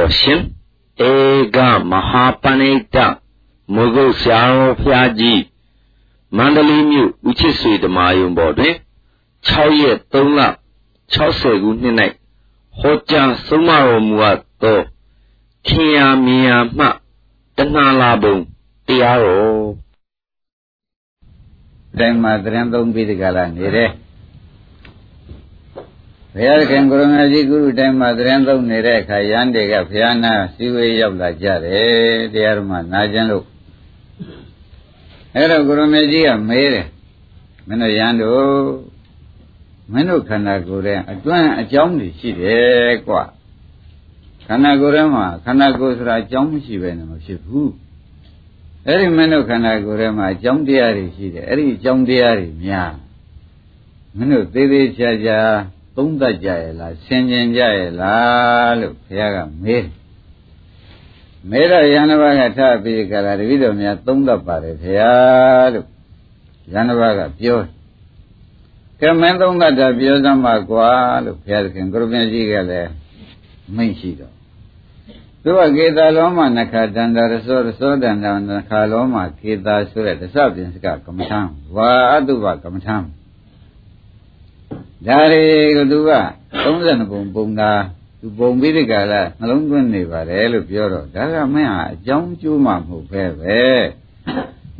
တော်ရှင်ဧကမဟာပဏိတမုဂုတ်ဆရာတော်ဖျားကြီးမန္တလေးမြို့ဦးချစ်ဆွေဓမာယုံပေါ်တွင်6ရက်3လ60ခုနှစ်၌ဟောကြားဆုံးမတော်မူအပ်သောခင်ယာမြင်ယာမှတဏှာလာပုံတရားတော်တိုင်းမှာသရင်သုံးပြီးဒီကလာနေတယ် ဘုရားခင်ကိုရမကြီးကုရုတိုင်းမှာသရင်သုံးနေတဲ့အခါရန်တွေကဘုရားနာစီဝေးရောက်လာကြတယ်တရားဓမ္မနာကျင်လို့အဲ့တော့ကိုရမကြီးကမေးတယ်မင်းတို့ရန်တို့မင်းတို့ခန္ဓာကိုယ်ရဲ့အတွန်းအကြောင်းတွေရှိတယ်ကွာခန္ဓာကိုယ်ထဲမှာခန္ဓာကိုယ်ဆိုတာအကြောင်းမရှိပဲနဲ့မဖြစ်ဘူးအဲ့ဒီမင်းတို့ခန္ဓာကိုယ်ထဲမှာအကြောင်းတရားတွေရှိတယ်အဲ့ဒီအကြောင်းတရားတွေများမင်းတို့သေးသေးချာချာ သုံးသပ်ကြရဲ့လားဆင်ခြင်ကြရဲ့လားလို့ဘုရားကမေးမေးတော့ယန္တဘကထပြီးကြတာတပည့်တော်များသုံးသပ်ပါတယ်ဘုရားလို့ယန္တဘကပြောကဲမင်းသုံးသပ်တာပြောစမ်းပါကွာလို့ဘုရားသခင်ကိုရမကြီးကလည်းမိန့်ရှိတော့သူကကေတာလောမနခတန္တရသောရသောတန္တနခလောမကေတာဆိုတဲ့သစပင်စကကမ္မထံဝါအတုပကမ္မထံ ဒါတွေကသူက32ပုံပုံတာသူပုံပြီးဒီကလာနှလုံးသွင်းနေပါတယ်လို့ပြောတော့ဒါကမင်းဟာအကြောင်းကျိုးမှမဟုတ်ပဲပဲ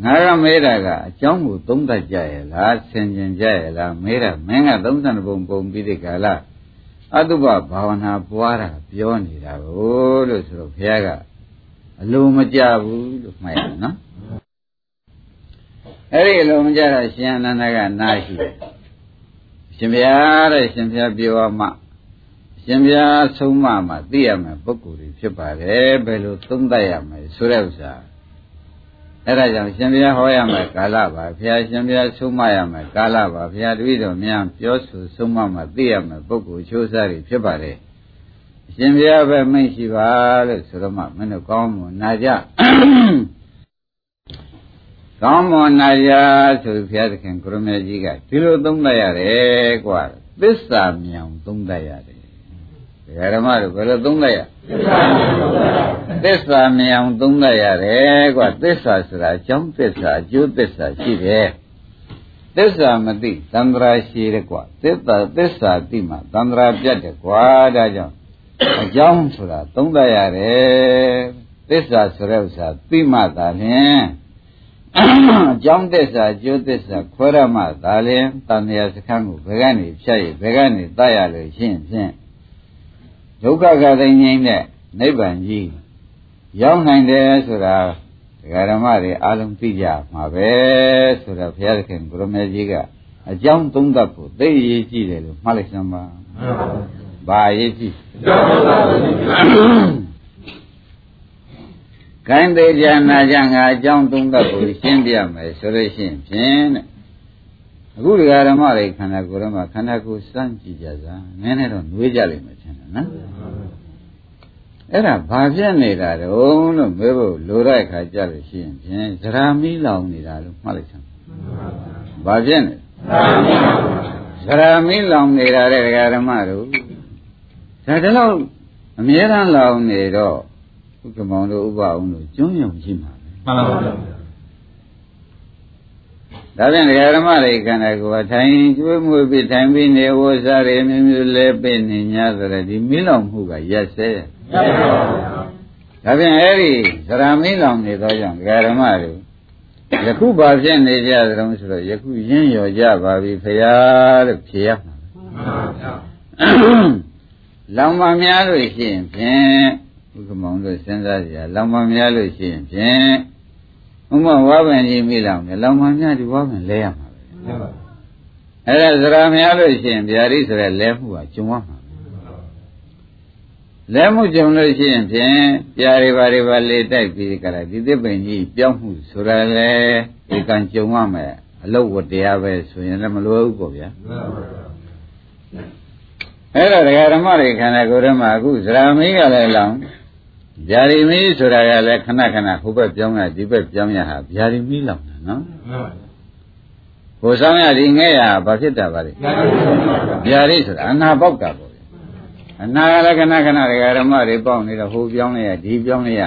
ငါကမေးတာကအကြောင်းကိုသုံးသပ်ကြရဲ့လားဆင်ခြင်ကြရဲ့လားမေးတာမင်းက32ပုံပုံပြီးဒီကလာအတုပဘာဝနာပွားတာပြောနေတာကိုလို့ဆိုတော့ဘုရားကအလိုမကြဘူးလို့မှတ်ရနော်အဲ့ဒီအလိုမကြတာရှင်အနန္ဒကနားရှိတယ် ရှင်ဘုရားတဲ့ရှင်ဘုရားပြောမှရှင်ဘုရားဆုံးမမှသိရမယ်ပုဂ္ဂိုလ်တွေဖြစ်ပါတယ်ဘယ်လိုသုံးသပ်ရမလဲဆိုတဲ့ဥစ္စာအဲ့ဒါကြောင့်ရှင်ဘုရားဟောရမယ်ကာလပါဘုရားရှင်ဘုရားဆုံးမရမယ်ကာလပါဘုရားတပည့်တော်များပြောဆိုဆုံးမမှသိရမယ်ပုဂ္ဂိုလ်ချိုးစားတွေဖြစ်ပါတယ်ရှင်ဘုရားပဲမိတ်ရှိပါလို့ဆိုတော့မှမင်းတို့ကောင်းမွန်နာကြ ကောင်းမွန်နာကြဆိုဘုရားသခင်ကိုရမေကြီးကဒီလိုသုံးသပ်ရတယ်ကွာသစ္စာမြောင်သုံးသပ်ရတယ်ဓမ္မတို့ဘယ်လိုသုံးသပ်ရသစ္စာမြောင်သုံးသပ်ရတယ်ကွာသစ္စာဆိုတာအကြောင်းသစ္စာအကျိုးသစ္စာရှိတယ်သစ္စာမသိသံဃာရှိတယ်ကွာသစ္စာသစ္စာသိမှသံဃာပြတ်တယ်ကွာဒါကြောင့်အကြောင်းဆိုတာသုံးသပ်ရတယ်သစ္စာဆိုတဲ့ဥစ္စာသိမှသာလျှင် အကြောင်းသစ္စာအကျိုးသစ္စာခွဲရမှသာလျှင်တန်မြာစခန်းကိုဘယ်ကနေဖြတ်ရဘယ်ကနေတတ်ရလို့ရှင်းဖြင့်ဒုက္ခကသိငြိမ်းတဲ့နိဗ္ဗာန်ကြီးရောက်နိုင်တယ်ဆိုတာဒကာဓမ္မတွေအလုံးသိကြမှာပဲဆိုတော့ဘုရားသခင်ဘုရမေကြီးကအကြောင်းသုံးသပ်ဖို့သိအရေးကြီးတယ်လို့မှတ်လိုက်စမ်းပါဘာအရေးကြီးအကြောင်းသုံးသပ်ဖို့ ခိုင်းသေးကြနာကြငါအကြောင်းသုံးသပ်ကိုရှင်းပြမယ်ဆိုလို့ရှိရင်ဖြင့်တဲ့အခုဒီဃာဓမ္မတွေခန္ဓာကိုယ်ထဲမှာခန္ဓာကိုယ်စမ်းကြည့်ကြစားနည်းနည်းတော့နှွေးကြလိမ့်မယ်ထင်တယ်နော်အဲ့ဒါဘာဖြစ်နေတာတုံးလို့မေးဖို့လိုတဲ့အခါကြလို့ရှိရင်ဖြင့်ဇရာမီးလောင်နေတာလို့မှတ်လိုက်ချင်ဘာဖြစ်နေဇရာမီးလောင်နေတာတဲ့ဃာဓမ္မတို့ဒါတလို့အမြဲတမ်းလောင်နေတော့ ဥက္ကမောင်တို့ဥပအောင်တို့ကျွမ်းယုံရှိမှာမှန်ပါပါဒါဖြင့်ဒကာဓမ္မတွေခန္ဓာကိုယ်ထိုင်ကျွေးမွေးပြီးထိုင်ပြီးနေဝစားရမျိုးမျိုးလဲပိနေ냐ဆိုတဲ့ဒီမီးလောင်မှုကရက်စဲမှန်ပါပါဒါဖြင့်အဲ့ဒီသရမီးလောင်နေသောကြောင့်ဒကာဓမ္မတွေယခုဘာဖြစ်နေကြသလဲဆိုတော့ယခုရင်းရော်ကြပါပြီဖရာလို့ဖြေရမှာမှန်ပါဗျာလောင်ပါများလို့ရှိရင်ဖြင့် ဥက္ကမောင်တို့စဉ်းစားကြရလောင်မများလို့ရှိရင်ဖြင့်ဥမဝါပင်ကြီးမိလောင်တယ်လောင်မများဒီဝါပင်လဲရမှာပဲအဲ့ဒါသရများလို့ရှိရင်ဗျာဒိဆိုတဲ့လဲမှုကကျုံရမှာလဲမှုကြုံလို့ရှိရင်ဖြင့်ပြာတွေပါတွေပါလေတိုက်ပြီးကြတာဒီသစ်ပင်ကြီးပြောင်းမှုဆိုတာလေဒီကံကြုံရမယ်အလုတ်ဝတရားပဲဆိုရင်လည်းမလွယ်ဘူးပေါ့ဗျာအဲ့တော့ဒကာဓမ္မတွေခန္ဓာကိုယ်ထဲမှာအခုဇရာမင်းကလည်းလောင် ဗျာဒီမီးဆိုတာကလည်းခဏခဏဟိုဘက်ပြောင်းရဒီဘက်ပြောင်းရဟာဗျာဒီမီးလောက်တာနော်ဟိုဆောင်ရဒီငဲ့ရဘာဖြစ်တာပါလဲဗျာဒီဆိုတာအနာပေါက်တာပေါ့အနာကလည်းခဏခဏဒကာဓမ္မတွေပေါက်နေတော့ဟိုပြောင်းလိုက်ရဒီပြောင်းလိုက်ရ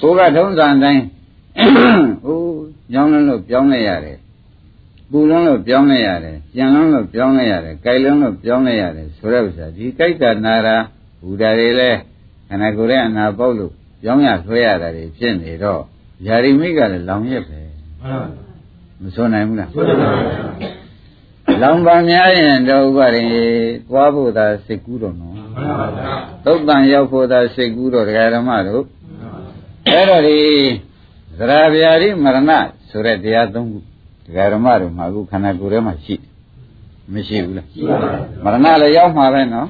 ကိုကထုံးစံတိုင်းဟိုပြောင်းလို့ပြောင်းလိုက်ရတယ်ပူလုံးလို့ပြောင်းလိုက်ရတယ်ကြံလုံးလို့ပြောင်းလိုက်ရတယ်ကြိုက်လုံးလို့ပြောင်းလိုက်ရတယ်ဆိုတဲ့ဥစ္စာဒီကြိုက်တာနာတာဘူတာတွေလည်း ခန္ဓာကိုယ်ရဲ့အနာပေါက်လို့ပြောင်းရဆွဲရတာတွေဖြစ်နေတော့ယာရိမိကလည်းလောင်ရက်ပဲမစွနိုင်ဘူးလားလောင်ပါများရင်တော့ဥပဒေသွားဖို့သာစိတ်ကူးတော့နော်သုတ်တန်ရောက်ဖို့သာစိတ်ကူးတော့တရားဓမ္မတို့အဲ့တော့ဒီသရဗျာတိမရဏဆိုတဲ့တရားသုံးခုတရားဓမ္မတို့မှာအခုခန္ဓာကိုယ်ထဲမှာရှိမရှိဘူးလားရှိပါဘူးမရဏလည်းရောက်မှာပဲနော်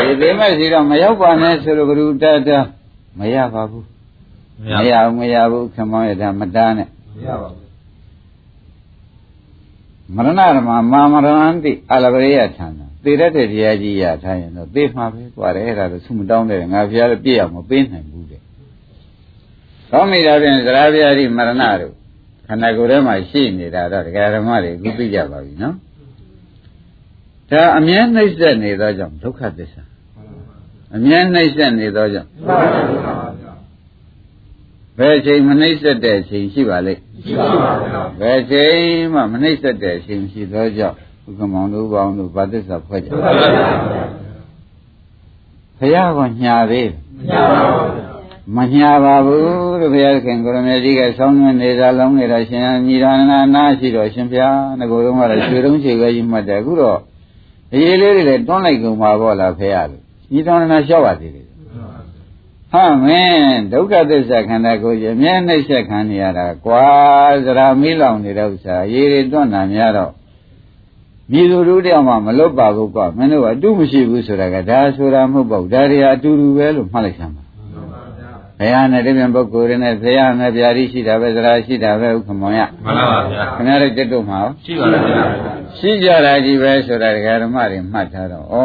ဒီသိမဲ့စီတော့မရောက်ပါနဲ့ဆိုလိုကလူတတမရပါဘူးမရဘူးမရဘူးခမောင်းရတာမတားနဲ့မရပါဘူးမရဏဓမ္မမာမရဏန်တိအလဘရိယဌာနသေရတဲ့တရားကြီးရထားရင်တော့သေမှာပဲကွာတယ်အဲ့ဒါတော့ဆုမတောင်းတယ်ငါဖျားလည်းပြည့်အောင်မပေးနိုင်ဘူးတဲ့။သောမိတာဖြင့်သရဗျာတိမရဏတို့ခန္ဓာကိုယ်ထဲမှာရှိနေတာတော့တရားဓမ္မတွေအခုသိကြပါပြီနော်။ ဒါအမြဲနှိမ့်ဆက်နေသောကြောင့်ဒုက္ခသစ္စာအမြဲနှိမ့်ဆက်နေသောကြောင့်ဘယ်ချိန်မနှိမ့်ဆက်တဲ့အချိန်ရှိပါလိမ့်ရှိပါပါဘုရားဘယ်ချိန်မှမနှိမ့်ဆက်တဲ့အချိန်ရှိသောကြောင့်ဥက္ကမောင်တို့ပေါင်းတို့ဗာသစ္စာဖွဲ့ကြပါဘုရားကညာသေးမညာပါဘူးလို့ဘုရားခင်ကိုရမေကြီးကဆောင်းနေနေတာလုံးနေတာရှင်ညီရဏနာရှိတော့ရှင်ဘုရားငကိုယ်တော့ကတော့ရွှေတုံးချေပဲကြီးမှတ်တယ်အခုတော့ အရေးလေးတွေလည်းတွန်းလိုက်ကုန်ပါဘောလားဖေရလို့ညီတော်နာလျှောက်ပါသေးတယ်ဟာမင်းဒုက္ခသစ္စာခန္ဓာကိုယ်ကြီးအမြဲနှိမ့်ဆက်ခံနေရတာကွာသရာမီးလောင်နေတဲ့ဥစ္စာရေတွေတွန်းတာများတော့မြည်သူတို့တယောက်မှမလွတ်ပါဘူးကွာမင်းတို့အတုမရှိဘူးဆိုတာကဒါဆိုတာမဟုတ်ပါဘူးဒါတွေအတူတူပဲလို့မှတ်လိုက်စမ်းပါ ဘုရားနဲ့တပြင်းပုဂ္ဂိုလ်တွေနဲ့ဘုရားနဲ့ဗျာတိရှိတာပဲသရာရှိတာပဲဥက္ကမောင်ရမှန်ပါပါဗျာခင်ဗျားတို့တက်တော့မှာရှိပါလားဗျာရှိကြတာကြီးပဲဆိုတာဒကာဓမ္မတွေမှတ်ထားတော့ဩ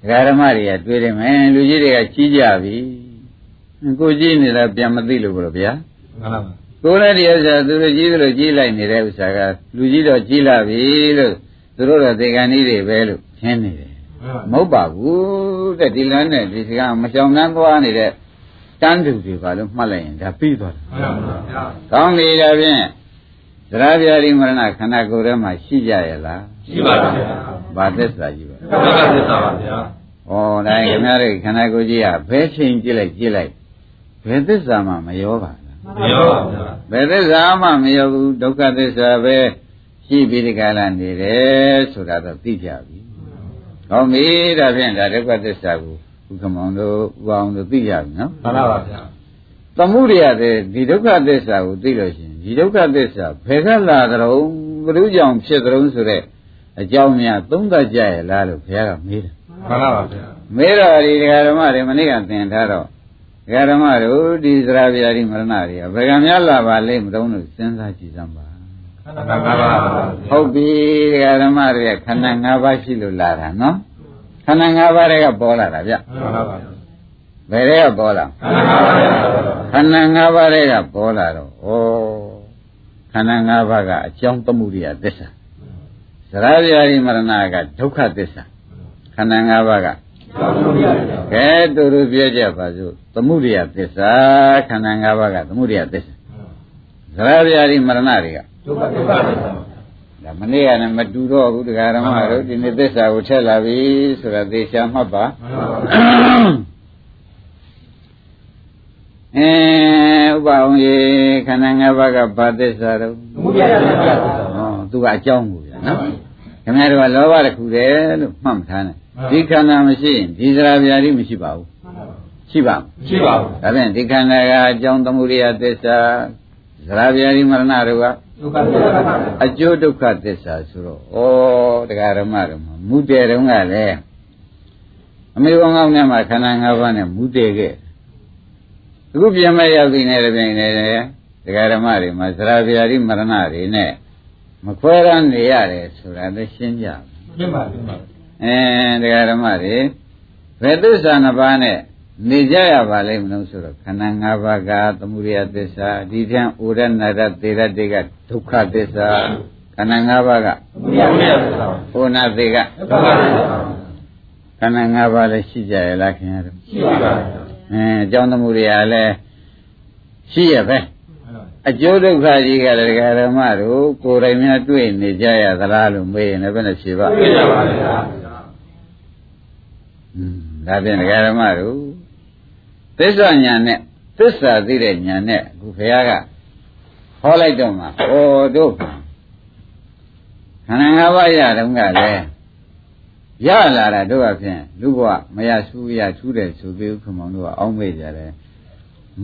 ဒကာဓမ္မတွေကတွေးတယ်မယ်လူကြီးတွေကကြီးကြပြီကိုကြီးနေတာပြန်မသိလို့ဘုရားမှန်ပါပါကိုယ်လည်းဒီဥစ္စာသူတို့ကြီးလို့ကြီးလိုက်နေတဲ့ဥစ္စာကလူကြီးတော့ကြီးလာပြီလို့သူတို့တော့သေကံကြီးတွေပဲလို့ရှင်းနေတယ် မဟုတ်ပါဘူးတဲ့ဒီလမ်းနဲ့ဒီစကားမကြောင်နှမ်းသွားနေတဲ့တန်းသူတွေပါလို့မှတ်လိုက်ရင်ဒါပြီးသွားတယ်မှန်ပါဗျာကောင်းပြီဒါဖြင့်သရဗျာတိမရဏခန္ဓာကိုယ်ထဲမှာရှိကြရဲ့လားရှိပါပါဗျာဘာသစ္စာကြီးပါဘုရားသစ္စာပါဗျာဩဒါခင်ဗျားတို့ခန္ဓာကိုယ်ကြီးကဘယ်ချိန်ကြည့်လိုက်ကြည့်လိုက်ဘယ်သစ္စာမှမရောပါမရောပါဗျာဘယ်သစ္စာမှမရောဘူးဒုက္ခသစ္စာပဲရှိပြီးဒီကလာနေတယ်ဆိုတာတော့သိကြပြီ ဟောပြီဒါဖြင့်ဒါဒုက္ခသစ္စာကိုဥက္ကမောင်တို့ဥအောင်တို့သိကြပြီနော်မှန်ပါပါဗျာသမှုရိယတဲ့ဒီဒုက္ခသစ္စာကိုသိလို့ရှိရင်ဒီဒုက္ခသစ္စာဘယ်ကလာကြုံဘုရုကြောင့်ဖြစ်ကြုံဆိုတဲ့အကြောင်းများသုံးသပ်ကြရဲ့လားလို့ဘုရားကမေးတယ်မှန်ပါပါဗျာမေးတော့ဒီဓမ္မတွေမနေ့ကသင်ထားတော့ဓမ္မတို့ဒီသရဗျာတိမရဏတွေဘယ်ကံများလာပါလိမ့်မတုံးလို့စဉ်းစားကြည့်စမ်းပါ ခန္ဓာ၅ပါးဟုတ်ပြီဓမ္မတွေခန္ဓာ၅ပါးရှိလို့လာတာနော်ခန္ဓာ၅ပါးတွေကပေါ်လာတာဗျမှန်ပါပါဘယ်တွေကပေါ်လာခန္ဓာ၅ပါးတွေကပေါ်လာတော့ဩခန္ဓာ၅ပါးကအကြောင်းသမှုရိယသစ္စာသရဗျာတိမရဏကဒုက္ခသစ္စာခန္ဓာ၅ပါးကကဲတူတူပြောကြပါစို့သမှုရိယသစ္စာခန္ဓာ၅ပါးကသမှုရိယသစ္စာ သရဗျာတိမရဏတွေကဒုက္ခသစ္စာဒါမနေ့ကလည်းမတူတော့ဘူးတရားဓမ္မတို့ဒီနေ့သစ္စာကိုထက်လာပြီဆိုတာသေချာမှတ်ပါအဲဥပအောင်ရေခန္ဓာ၅ပါးကဘာသစ္စာတော့သမုဒယသစ္စာဟောသူကအကြောင်းကိုဗျာနော်ခင်ဗျားတို့ကလောဘတစ်ခုတည်းလို့မှတ်မထားနဲ့ဒီခန္ဓာမရှိရင်ဒီစရာဗျာတိမရှိပါဘူးရှိပါရှိပါဘူးဒါဖြင့်ဒီခန္ဓာကအကြောင်းသမှုရိယသစ္စာ စရာဗျာတိမရဏတို့ကအကျိုးဒုက္ခသစ္စာဆိုတော့ဩတရားဓမ္မတို့မှာမူတည်တုန်းကလည်းအမေဘောင်းကောင်းနဲ့မှာခန္ဓာ၅ပါးနဲ့မူတည်ခဲ့အခုပြန်မဲ့ရောက်ပြီးနေတဲ့ပြင်နေတယ်တရားဓမ္မတွေမှာစရာဗျာတိမရဏတွေနဲ့မခွဲရမ်းနေရတယ်ဆိုတာသိရှင်းကြပါရှင်းပါရှင်းပါအဲတရားဓမ္မတွေဘယ်သစ္စာနှစ်ပါးနဲ့ နေကြရပါလိမ့်မလို့ဆိုတော့ခန္ဓာ၅ပါးကသမုဒယသစ္စာဒီထံဩရဏရသေရတေကဒုက္ခသစ္စာခန္ဓာ၅ပါးကသမုဒယသစ္စာဩနာသေကဒုက္ခသစ္စာခန္ဓာ၅ပါးလည်းရှိကြရဲ့လားခင်ဗျားတို့ရှိပါပါဗျာအင်းအကြောင်းသမှုတွေကလည်းရှိရပဲမှန်ပါအကျိုးဒုက္ခကြီးကလည်းဒကာဓမ္မတို့ကိုယ်တိုင်များတွေ့နေကြရသလားလို့မေးရင်လည်းဘယ်နဲ့ဖြေပါပြည့်ရပါဗျာอืมဒါဖြင့်ဒကာဓမ္မတို့ သစ္စာညာနဲ့သစ္စာသိတဲ့ညာနဲ့အခုဘုရားကဟောလိုက်တော့မှာဩတို့ခန္ဓာ၅ပါးရတုန်းကလည်းရလာတာတို့အဖြစ်လူဘဝမရဆူရထူးတယ်ဆိုပြီးဥက္ကမောင်တို့ကအောင်းမေ့ကြတယ်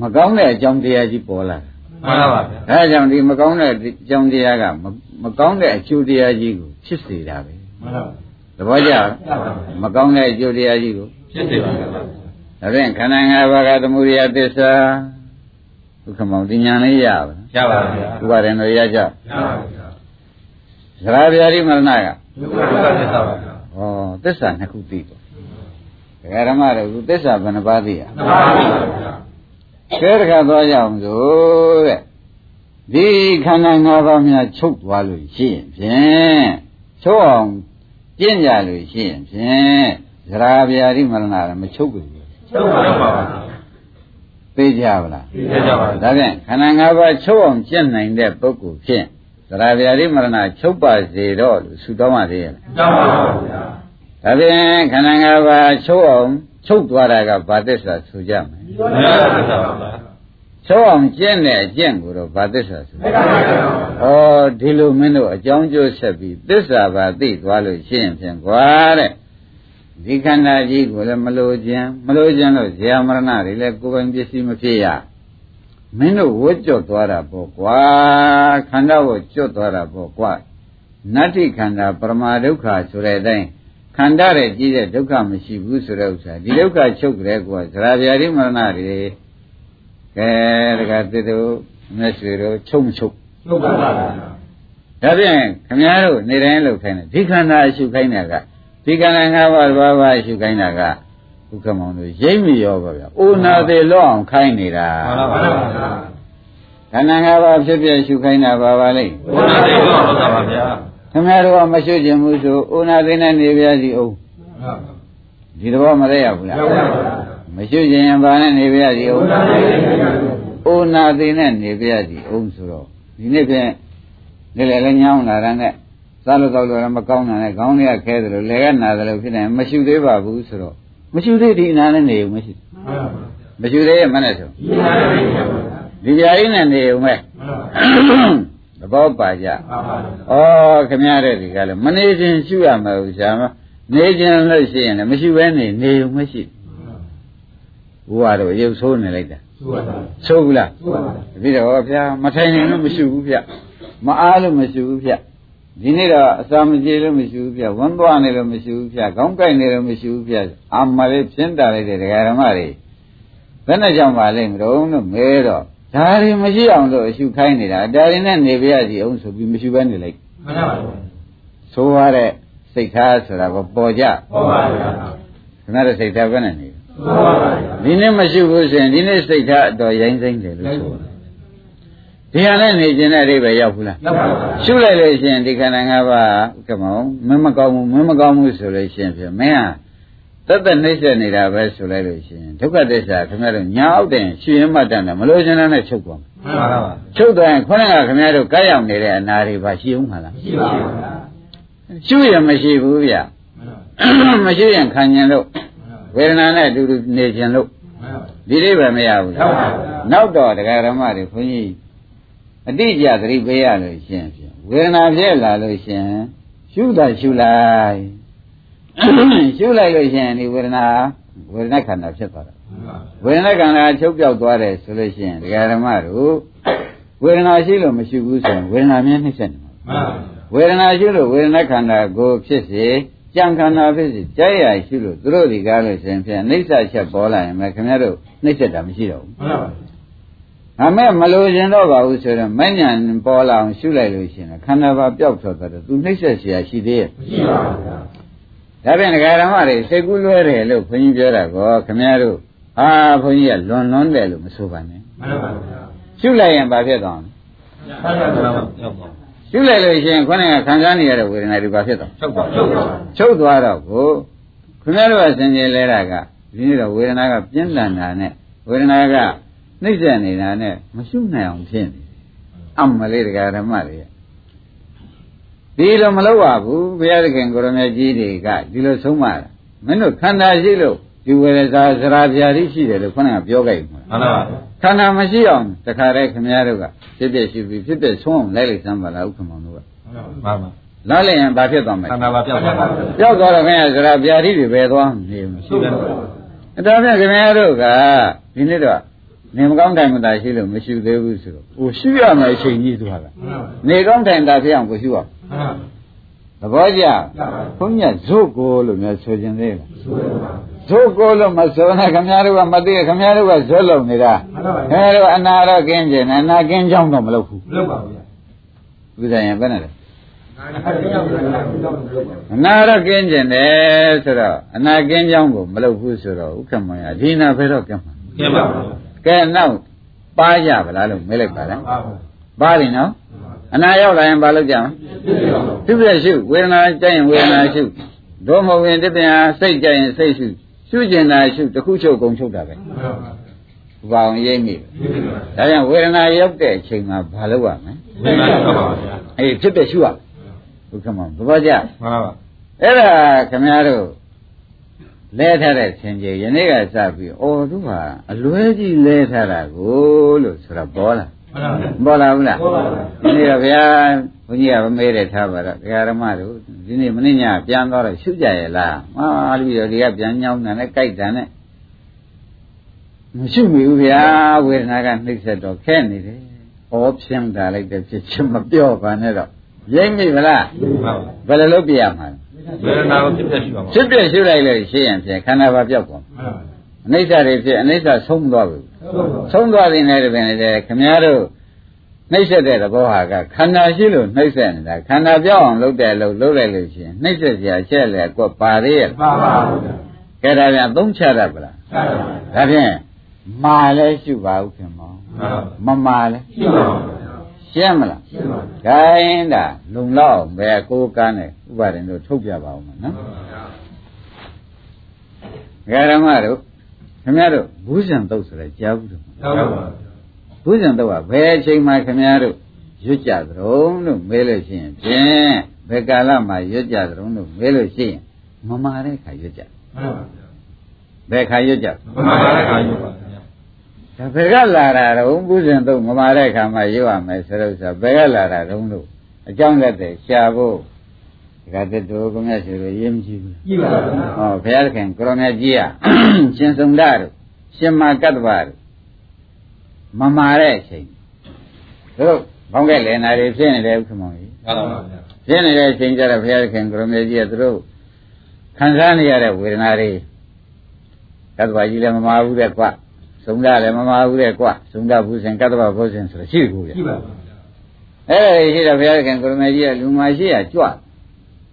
မကောင်းတဲ့အကြောင်းတရားကြီးပေါ်လာတယ်မှန်ပါပါဗျာဒါကြောင့်ဒီမကောင်းတဲ့အကြောင်းတရားကမမကောင်းတဲ့အကျိုးတရားကြီးကိုဖြစ်စေတာပဲမှန်ပါပါသဘောကျလားမှန်ပါပါမကောင်းတဲ့အကျိုးတရားကြီးကိုဖြစ်စေပါဗျာ ဒါဖြင့်ခန္ဓာ၅ပါးကသမုဒိယသစ္စာဒုက္ခမောင်တင်ညာလေးရပါရပါဗျာဥပါရင်တို့ရကြရပါဗျာသရဗျာတိမရဏကဒုက္ခဒုက္ခသစ္စာပါဗျာဩသစ္စာနှစ်ခုသိတော့ဒကာဓမ္မတို့ခုသစ္စာဘယ်နှပါးသိရမှန်ပါဗျာကဲတခါသွားကြအောင်ဆိုတဲ့ဒီခန္ဓာ၅ပါးများချုပ်သွားလို့ရှိရင်ဖြင့်ချုပ်အောင်ကျင့်ကြလို့ရှိရင်ဖြင့်သရဗျာတိမရဏလည်းမချုပ်ဘူး ချုပ်ပါတော့ပါဗျာသိကြပါလားသိကြပါဗျာဒါဖြင့်ခန္ဓာ၅ပါးချုပ်အောင်ကျင့်နိုင်တဲ့ပုဂ္ဂိုလ်ဖြင့်သရဗျာတိမရဏချုပ်ပါစေတော့လို့ဆုတောင်းပါသေးရဲ့ကြောက်ပါပါဗျာဒါဖြင့်ခန္ဓာ၅ပါးချုပ်အောင်ချုပ်သွားတာကဘာသစ္စာဆိုကြမယ်ဘယ်လိုသစ္စာပါဗျာချုပ်အောင်ကျင့်တဲ့အကျင့်ကိုတော့ဘာသစ္စာဆိုဘယ်လိုသစ္စာပါဗျာဩဒီလိုမင်းတို့အကြောင်းကျိုးဆက်ပြီးသစ္စာပါသိသွားလို့ရှိရင်ဖြင့်ကွာတဲ့ ဒီခန္ဓာကြီးကိုလည်းမလိုခြင်းမလိုခြင်းလို့ဇေယမရဏတွေလည်းကိုယ်ပိုင်ပစ္စည်းမဖြစ်ရမင်းတို့ဝတ်ကြော့သွားတာပေါ့ကွာခန္ဓာကိုကြော့သွားတာပေါ့ကွာနတ္တိခန္ဓာပရမဒုက္ခဆိုတဲ့အတိုင်းခန္ဓာရဲ့ကြီးတဲ့ဒုက္ခမရှိဘူးဆိုတဲ့ဥစ္စာဒီဒုက္ခချုပ်ကြတဲ့ကွာဇရာဗျာတိမရဏတွေကဲတကသစ်တို့မျက်ရွှေတို့ချုပ်မချုပ်ချုပ်ပါပါဗျာဒါဖြင့်ခမည်းတော်နေတိုင်းလှုပ်ခိုင်းတယ်ဒီခန္ဓာအရှုခိုင်းတာက ဒီခန္ဓာ၅ပါးဘာဘာအရှုခိုင်းတာကဥက္ကမောင်တို့ရိပ်မရောပါဗျာ။အိုနာသေးလောအောင်ခိုင်းနေတာမှန်ပါပါဗျာခန္ဓာ၅ပါးဖြစ်ဖြစ်ရှုခိုင်းတာဘာပါလိမ့်ဘုရားသိတော့ဟုတ်တာပါဗျာခမည်းတော်ကမရှုခြင်းဘူးဆိုအိုနာသေးနဲ့နေပြစီအောင်ဒီသဘောမလဲရဘူးလားရောက်ပါပါမရှုခြင်းရင်ဘာနဲ့နေပြစီအောင်ဘုရားသိတော့အိုနာသေးနဲ့နေပြစီအောင်ဆိုတော့ဒီနေ့ဖြင့်လေလေလည်းညောင်းလာတာနဲ့ စားလို့တော့လည်းမကောင်းတာနဲ့ခေါင်းတွေကခဲတယ်လို့လေကနာတယ်လို့ဖြစ်တယ်မရှုသေးပါဘူးဆိုတော့မရှုသေးဒီအနာနဲ့နေဦးမရှိမရှုသေးရဲ့မနဲ့ဆိုဒီနာလေးပါဗျာဒီကြရင်းနဲ့နေဦးမဲ့မှန်ပါပါသဘောပါကြမှန်ပါပါဩခမရတဲ့ဒီကလည်းမနေခြင်းရှုရမှာဥစ္စာမနေခြင်းလို့ရှိရင်လည်းမရှုဘဲနေနေဦးမရှိဘုရားတော့ရုပ်ဆိုးနေလိုက်တာသူ့ပါပါဆိုးဘူးလားသူ့ပါပါတပိတော့ဗျာမထိုင်နိုင်လို့မရှုဘူးဗျမအားလို့မရှုဘူးဗျ ဒီနေ့တော့အစာမကြေလို့မရှုဘူးဗျဝမ်းသွားနေလို့မရှုဘူးဗျခေါင်းကိုက်နေလို့မရှုဘူးဗျအာမလေးဖြင်းတာလိုက်တဲ့ဒကာဓမ္မတွေဘယ်နဲ့ကြောင့်ပါလိမ့်မလို့လို့မဲတော့ဒါတွေမရှိအောင်လို့အရှုခိုင်းနေတာဒါတွေနဲ့နေပြရစီအောင်ဆိုပြီးမရှုဘဲနေလိုက်မှန်ပါပါဆိုရတဲ့စိတ်ထားဆိုတာကပေါ်ကြဟုတ်ပါဗျာခဏတဲ့စိတ်ထားပဲနဲ့နေဟုတ်ပါဗျာဒီနေ့မရှိဘူးဆိုရင်ဒီနေ့စိတ်ထားအတော်ရိုင်းစိမ့်တယ်လို့ဆို ဒီဟာနဲ့နေခြင်းတဲ့အဓိပ္ပာယ်ရောက်ဘူးလားရောက်ပါပါရှုလိုက်လို့ရှိရင်ဒီခန္ဓာ၅ပါးကမောင်မင်းမကောင်းဘူးမင်းမကောင်းဘူးဆိုလို့ရှိရင်ဖြင့်မင်းဟာတတ်တတ်နှိမ့်ဆက်နေတာပဲဆိုလိုက်လို့ရှိရင်ဒုက္ခသစ္စာခင်ဗျားတို့ညာအောက်တဲ့ရှင်ရင်မှတ်တယ်မလို့ရှင်နဲ့ချုပ်သွားမှာမှန်ပါပါချုပ်သွားရင်ခေါင်းကခင်ဗျားတို့ကားရောက်နေတဲ့အနာတွေပါရှိအောင်မလားရှိပါဗျာရှုရင်မရှိဘူးဗျမှန်ပါမရှိရင်ခံရင်လို့ဝေဒနာနဲ့အတူတူနေခြင်းလို့မှန်ပါဒီလေးပဲမရဘူးရောက်ပါလားဗျာနောက်တော့တရားဓမ္မတွေခွန်ကြီး အတိအကျသတိပေးရလို့ရှင်းဖြင့်ဝေဒနာဖြစ်လာလို့ရှင်းရှုတာရှုလိုက်ရှုလိုက်လို့ရှင်းဒီဝေဒနာဝေဒနာခန္ဓာဖြစ်သွားတာဝေဒနာခန္ဓာချုပ်ပြောက်သွားတယ်ဆိုလို့ရှင်းတရားဓမ္မတို့ဝေဒနာရှိလို့မရှိဘူးဆိုရင်ဝေဒနာမြင်နှိမ့်ဆက်နေမှာမှန်ပါဝေဒနာရှိလို့ဝေဒနာခန္ဓာကိုဖြစ်စေကြံခန္ဓာဖြစ်စေကြဲရရှိလို့သူတို့ဒီကားလို့ရှင်ဖြင့်နှိမ့်ဆက်ချက်ပေါ်လာရင်မခင်ဗျားတို့နှိမ့်ဆက်တာမရှိတော့ဘူး မှန်ပါ ။အမေမလို့ရင်တော့ပါဘူးဆိုတော့မညံပေါ်လာအောင်ရှုလိုက်လို့ရှိရင်ခန္ဓာပါပျောက်ထွက်သွားတယ်သူနှိမ့်ဆက်เสียရှိသေးရဲ့ မရှိပါဘူးဗျာ ။ဒါပြန်ဒကာဓမ္မတွေစိတ်ကူးလွဲတယ်လို့ခွန်ကြီးပြောတာကောခင်ဗျားတို့ဟာခွန်ကြီးကလွန်လွန်းတယ်လို့မဆိုပါနဲ့ မှန်ပါဗျာ ။ရှုလိုက်ရင်ဘာဖြစ်သွားလဲ ဆက်ရတော့ရောက်ပါ ။ရှုလိုက်လို့ရှိရင်ခေါင်းကခံစားနေရတဲ့ဝေဒနာတွေဘာဖြစ်သွား ချုပ်ပါချုပ်ပါ ချုပ်သွားတော့ကို ခင်ဗျားတို့ကစင်ကြယ်လဲတာကဒီနေ့တော့ဝေဒနာကပြင်းထန်တာနဲ့ဝေဒနာက နှိမ့်ဆက်နေတာနဲ့မရှုနိုင်အောင်ဖြစ်နေတယ်အမလေးတရားဓမ္မတွေဒီလိုမလုပ်ပါဘူးဘုရားသခင်ကိုရမေကြီးတွေကဒီလိုဆုံးမတာမင်းတို့ခန္ဓာရှိလို့ဒီဝေဒနာစရာပြာတိရှိတယ်လို့ခေါင်းကပြောကြိုက်မှာမှန်ပါပါခန္ဓာမရှိအောင်တခါတည်းခင်ဗျားတို့ကဖြစ်ဖြစ်ရှိပြီးဖြစ်ဖြစ်ဆုံးအောင်လိုက်လိုက်စမ်းပါလားဥက္ကမောင်တို့ကမှန်ပါလာလိုက်ရင်ဘာဖြစ်သွားမလဲခန္ဓာပါပြောက်သွားပါပြောက်သွားတော့ခင်ဗျာစရာပြာတိတွေပဲသွားနေမှာရှိတယ်အဲ့ဒါဖြင့်ခင်ဗျားတို့ကဒီနေ့တော့ နေမကောင်းတိုင်မသာရှိလို့မရှိသေးဘူးဆိုတော့ဟိုရှိရမယ်အချိန်ကြီးသွားတာနေကောင်းတိုင်သာဖြစ်အောင်ကိုရှိအောင်သဘောကျဘုန်းကြီးဇုတ်ကိုလို့များဆိုခြင်းသေးလားဇုတ်ကိုလို့မဆိုနဲ့ခင်ဗျားတို့ကမသိခင်ဗျားတို့ကဇွတ်လုံနေတာခင်ဗျားတို့အနာတော့ကင်းကျင်တယ်အနာကင်းကြောင်းတော့မလုပ်ဘူးလုပ်ပါဗျာဥဒ္ဒယံဘယ်နဲ့လဲအနာတော့ကင်းကျင်တယ်ဆိုတော့အနာကင်းကြောင်းကိုမလုပ်ဘူးဆိုတော့ဥက္ကမယဒီနာဘယ်တော့ကင်းမှာကျင်းပါပါ ကဲနောက်ပါကြဗလားလို့မေးလိုက်ပါလားပါပါပါပြီနော်အနာရောက်လာရင်ဘာလုပ်ကြမလဲသူပြည့်ရှုဝေဒနာကြိုက်ရင်ဝေဒနာရှုဒုမဟုတ်ရင်တပြန်စိတ်ကြိုက်ရင်စိတ်ရှုရှုကျင်တာရှုတစ်ခုချုပ်ကုန်ချုပ်တာပဲဘာအောင်ရိပ်မိဒါကြောင့်ဝေဒနာရောက်တဲ့အချိန်မှာဘာလုပ်ရမလဲဝိညာဉ်တော့ပါဗျာအေးဖြစ်တဲ့ရှုရဘုခမဘဘောကြမှန်ပါပါအဲ့ဒါခင်ဗျားတို့ လဲထားတဲ့ဆင်ကြီးယနေ့ကစပြီးအော်သူဟာအလွဲကြီးလဲထားတာကိုလို့ဆိုတော့ပေါ်လာမှန်ပါပါပေါ်လာဘူးလားပေါ်ပါပါဒီနေ့တော့ဗျာဘုန်းကြီးကမမေးတယ်ထားပါတော့ဒကာရမတို့ဒီနေ့မနေ့ညပြန်တော့ရှုကြရဲ့လားမာပြီးတော့ဒီကပြန်ညောင်းတာနဲ့ကြိုက်တာနဲ့မရှုမိဘူးဗျာဝေဒနာကနှိမ့်ဆက်တော့ခဲနေတယ်ဩဖြင်းတာလိုက်တဲ့ဖြစ်ချင်းမပြောပါနဲ့တော့ရိမ့်မိဗလားမှန်ပါပါဘယ်လိုလုပ်ပြရမှာလဲ ဝေဒနာကိုဖြစ်ဖြစ်ရှိပါမှာဖြစ်ပြရှုလိုက်လို့ရှိရင်ဖြင့်ခန္ဓာဘာပြောက်သွားမှာအနိစ္စတွေဖြစ်အနိစ္စဆုံးသွားပြီဆုံးသွားတဲ့နေ့တပင်လေခင်ဗျားတို့နှိမ့်ဆက်တဲ့သဘောဟာကခန္ဓာရှိလို့နှိမ့်ဆက်နေတာခန္ဓာပြောက်အောင်လုပ်တယ်လို့လုပ်လိုက်လို့ရှိရင်နှိမ့်ဆက်စရာချက်လေကွပါသေးရဲ့ပါပါဗျာကဲဒါပြန်သုံးချတတ်ပလားဆက်ပါဒါဖြင့်မာလဲရှုပါဦးခင်မောင်မှန်ပါမမာလဲရှိပါပါ ရှင်းမလားရှိပါပါခိုင်းတာလုံလောက်ဘယ်ကိုကန်းနဲ့ဥပါဒင်တို့ထုတ်ပြပါဦးမနော်ဂရမတို့ခင်ဗျားတို့ဘူးဇံတုတ်ဆိုတဲ့ကြားဘူးတို့ဟုတ်ပါပါဘူးဇံတုတ်ကဘယ်အချိန်မှခင်ဗျားတို့ရွတ်ကြသရုံလို့မေးလို့ရှိရင်ဖြင့်ဘယ်ကာလမှရွတ်ကြသရုံလို့မေးလို့ရှိရင်မမာတဲ့ခါရွတ်ကြမှန်ပါဘယ်ခါရွတ်ကြမှန်ပါပါခါယူပါဗျာဒါ ဘယ်ကလာတာတော့ဘူးဇံတုတ်မမာတဲ့ခါမှရွတ်ရမယ်ဆိုတော့ဆိုဘယ်ကလာတာတုံးလို့အကြောင်းလက်တဲ့ရှာဖို့ဒီကတည်းကတို့ကမြတ်ရှိလို့ရေးမကြည့်ဘူးကြည့်ပါဗျာဟောဘုရားသခင်ကိုရောင်မြတ်ကြီးကရှင်စုံဒတို့ရှင်မာကတ္တဗတို့မမာတဲ့အချိန်တို့ဘောင်းကဲလည်နာတွေဖြစ်နေတယ်ဥက္ကမောင်ကြီးမှန်ပါပါဗျာဖြစ်နေတဲ့အချိန်ကျတော့ဘုရားသခင်ကိုရောင်မြတ်ကြီးကသူတို့ခံစားနေရတဲ့ဝေဒနာတွေကတ္တဗကြီးလည်းမမာဘူးတဲ့ကွ စုံဒလည်းမမာဘူးတဲ့ကွစုံဒဘုဇင်ကတ္တဗဘုဇင်ဆိုတော့ရှိကူဗျကြည့်ပါဗျာအဲ့ဒီရှိတော့ဘုရားသခင်ကိုရောင်မြတ်ကြီးကလူမရှိရကြွ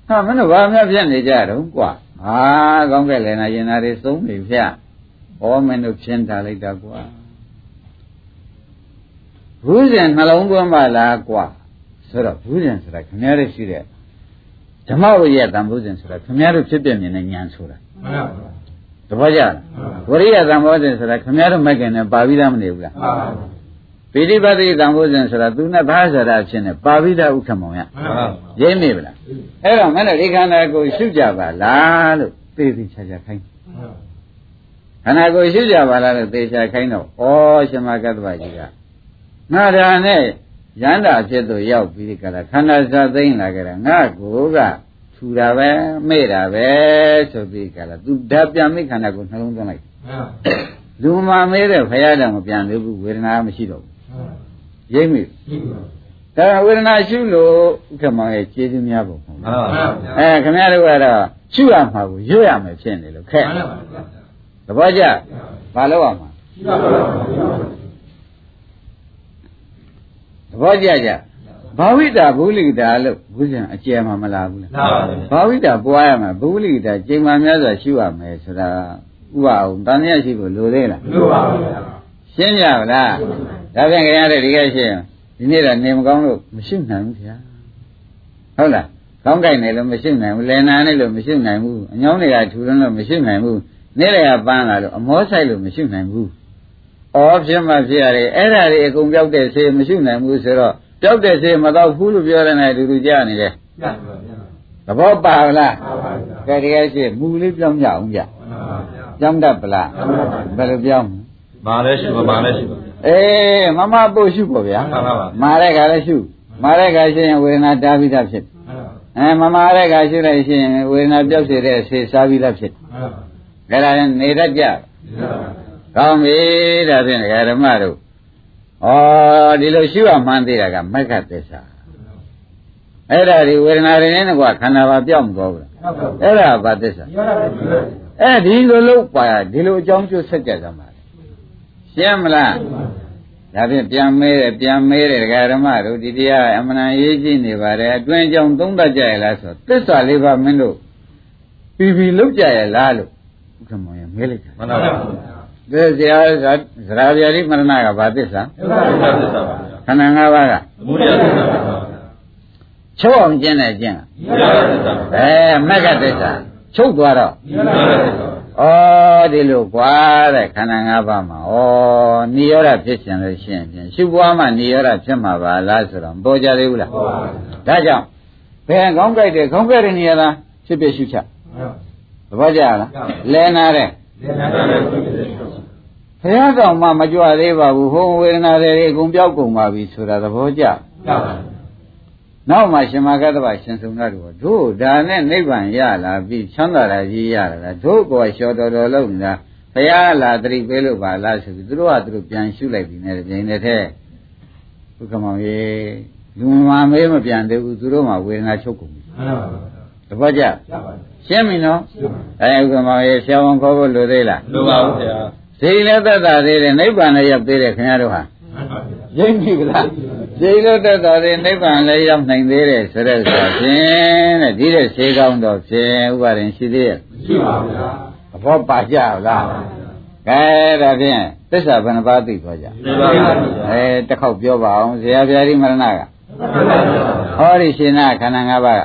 ဟာမင်းတို့ဘာမှဖြစ်နေကြတော့ကွာဟာကောင်းကဲလည်းနာရင်နာတွေသုံးနေဖြတ်ဩမင်းတို့ဖြင်းတာလိုက်တာကွာဘူးဇင်နှလုံးသွင်းပါလားကွာဆိုတော့ဘူးဇင်ဆိုတာခင်ဗျားတို့ရှိတဲ့ဓမ္မဝိယတန်ဘူးဇင်ဆိုတာခင်ဗျားတို့ဖြစ်ပြမြင်တဲ့ဉာဏ်ဆိုတာမှန်ပါပါ တပည့်ကြလားဝရိယတန်ဘောဇင်ဆိုတာခင်ဗျားတို့မိုက်ကင်နဲ့ပါပြီးသားမနေဘူးလားမှန်ပါပါပိဋိပတ်တိတန်ဘောဇင်ဆိုတာသူနဲ့ဘာသာရာဖြစ်နေပါပြီးသားဥက္ကမောင်ရမှန်ပါပါရင်းမိဗလားအဲ့တော့မင်းတို့ဒီခန္ဓာကိုယ်ရှုကြပါလားလို့သိသိချာချာခိုင်းခန္ဓာကိုယ်ရှုကြပါလားလို့သိချာခိုင်းတော့ဩရှင်မကတ္တဗကြီးကငါဒါနဲ့ရန္တာဖြစ်သူရောက်ပြီးဒီကလာခန္ဓာစာသိမ့်လာကြတာငါကိုက ထူတာပဲမေ့တာပဲဆိုပြီးကလာသူဓာတ်ပြန်မိခန္ဓာကိုနှလုံးသွင်းလိုက်လူမမေးတဲ့ဖရာတောင်မပြန်သေးဘူးဝေဒနာမရှိတော့ဘူးရိပ်မိဒါဝေဒနာရှုလို့ဥက္ကမောင်ရဲ့ကျေးဇူးများပုံပေါ့မှန်ပါပါအဲခင်ဗျားတို့ကတော့ရှုရမှာကိုရွတ်ရမယ်ဖြစ်နေလို့ခက်သဘောကျဘာလို့ရမှာသဘောကျကြ ဘာဝိတာဘုလိတာလို့ဘုရားအကျယ်မှာမလာဘူးလားမှန်ပါပါဘာဝိတာပွားရမှာဘုလိတာချိန်မှများစွာရှုရမယ်ဆိုတာဥပအောင်တန်မြတ်ရှိဖို့လိုသေးလားလို့ပါဗျာရှင်းကြပါလားဒါပြန်ခင်ဗျားတို့ဒီကရှင်းဒီနေ့တော့နေမကောင်းလို့မရှုနိုင်ဘူးခင်ဗျာဟုတ်လားကောင်းကြိုက်နေလို့မရှိနိုင်ဘူးလယ်နာနေလို့မရှိနိုင်ဘူးအညောင်းတွေကထူရင်းလို့မရှိနိုင်ဘူးနေ့လည်ကပန်းလာလို့အမောဆိုင်လို့မရှိနိုင်ဘူးဩဖြစ်မှဖြစ်ရတယ်အဲ့ဒါတွေအကုန်ပြောက်တဲ့ဆေးမရှိနိုင်ဘူးဆိုတော့ ပြောက်တဲ့ဆေးမတော့ဘူးလို့ပြောရတဲ့အတူတူကြားနေတယ်ပြတ်ပါဗျာသဘောပါလားပါပါဗျာကဲတကယ်ရှိမူလေးပြောင်းကြအောင်ကြပါပါဗျာပြောင်းတတ်ပလားဘယ်လိုပြောင်းမာလည်းရှိပါမာလည်းရှိပါဗျာအေးမမပို့ရှုပေါ့ဗျာမှန်ပါပါမာတဲ့ခါလည်းရှုမာတဲ့ခါရှိရင်ဝေဒနာတားပြီးသားဖြစ်မှန်ပါအဲမမာတဲ့ခါရှုလိုက်ရှိရင်ဝေဒနာပြောက်စေတဲ့ဆေးစားပြီးသားဖြစ်မှန်ပါဒါကြရင်နေတတ်ကြမှန်ပါကောင်းပြီဒါဖြင့်ဒကာဓမ္မတို့ ဩဒီလိုရှုရမှန်းသေးတာကမက္ခသစ္စာအဲ့ဒါဒီဝေဒနာတွေနဲ့ကွာခန္ဓာပါပြောက်မသွားဘူးလားဟုတ်ပါအဲ့ဒါဘာသစ္စာရတာပဲရှိပါအဲ့ဒီလိုလို့ပါဒီလိုအကြောင်းကျိုးဆက်ကြကြမှာလေရှင်းမလားဒါဖြင့်ပြန်မဲတယ်ပြန်မဲတယ်ဒကာဓမ္မတို့ဒီတရားအမှန်တန်ရေးကြည့်နေပါတယ်အတွင်းကြောင့်သုံးတတ်ကြရလားဆိုသစ္စာလေးပါမင်းတို့ပြီးပြီးလောက်ကြရလားလို့ဥက္ကမောင်ရမဲလိုက်တာမှန်ပါဗျာ ဒီဇရာဇရာဗျာတိမရဏကဘာသစ္စာဒုက္ခသစ္စာပါဗျာခန္ဓာ၅ပါးကသမုဒယသစ္စာပါဗျာချုပ်အောင်ကျင့်တယ်ကျင့်နိရောဓသစ္စာပါဗျာအဲမက္ကသစ္စာချုပ်သွားတော့နိရောဓသစ္စာဩဒီလိုကွာတဲ့ခန္ဓာ၅ပါးမှာဩနိရောဓဖြစ်ရှင်လို့ရှိရင်ဖြင့်ရှုပွားမှနိရောဓဖြစ်မှာပါလားဆိုတော့မပေါ်ကြသေးဘူးလားပါပါဗျာဒါကြောင့်ဘယ်ကောင်းကြိုက်တယ်ကောင်းကြိုက်တဲ့နေရာလားဖြစ်ဖြစ်ရှုချသဘောကျလားလဲနာတဲ့လေနာလည်းရှိတယ် ဘုရားကောင်မှမကြွသေးပါဘူးဟိုဝေဒနာတွေအကုန်ပြောက်ကုန်ပါပြီဆိုတာသဘောကျပါပါနောက်မှရှင်မဂ္ဂတဗရှင်စုံရတို့တို့ဒါနဲ့နိဗ္ဗာန်ရလာပြီချမ်းသာတာကြီးရလာတာတို့ကောလျှော်တော်တော်လုံးနေတာဘုရားလာတရိပေးလို့ပါလားဆိုပြီးသူတို့ကသူတို့ပြန်ရှုလိုက်ပြီနဲ့ပြင်းနေတဲ့ဘုက္ကမောင်ရေလူမမေးမပြန်သေးဘူးသူတို့မှဝေဒနာချုပ်ကုန်ပြီမှန်ပါပါတပတ်ကြရပါ ရှင်းပြီနော်အဲဘုက္ကမောင်ရေဆရာဝန်ခေါ်ဖို့လိုသေးလားလိုပါဘူးဗျာစိတ်လည်းသက်သာသေးတယ်နိဗ္ဗာန်လည်းရောက်သေးတယ်ခင်ဗျားတို့ဟာမှန်ပါဗျာရင်းပြီကလားစိတ်လည်းသက်သာသေးနိဗ္ဗာန်လည်းရောက်နိုင်သေးတယ်ဆိုတဲ့ဆိုဖြင့်တဲ့ဒီတဲ့ဆေးကောင်းတော့ဖြင့်ဥပါရင်ရှိသေးရဲ့ရှိပါဗျာအဘောပါကြလားကဲဒါဖြင့်သစ္စာဘယ်နှပါးသိသွားကြသိပါဗျာအဲတစ်ခေါက်ပြောပါအောင်ဇေယျဗျာတိမရဏကမှန်ပါဗျာဟောဒီရှင်နာခန္ဓာ၅ပါးက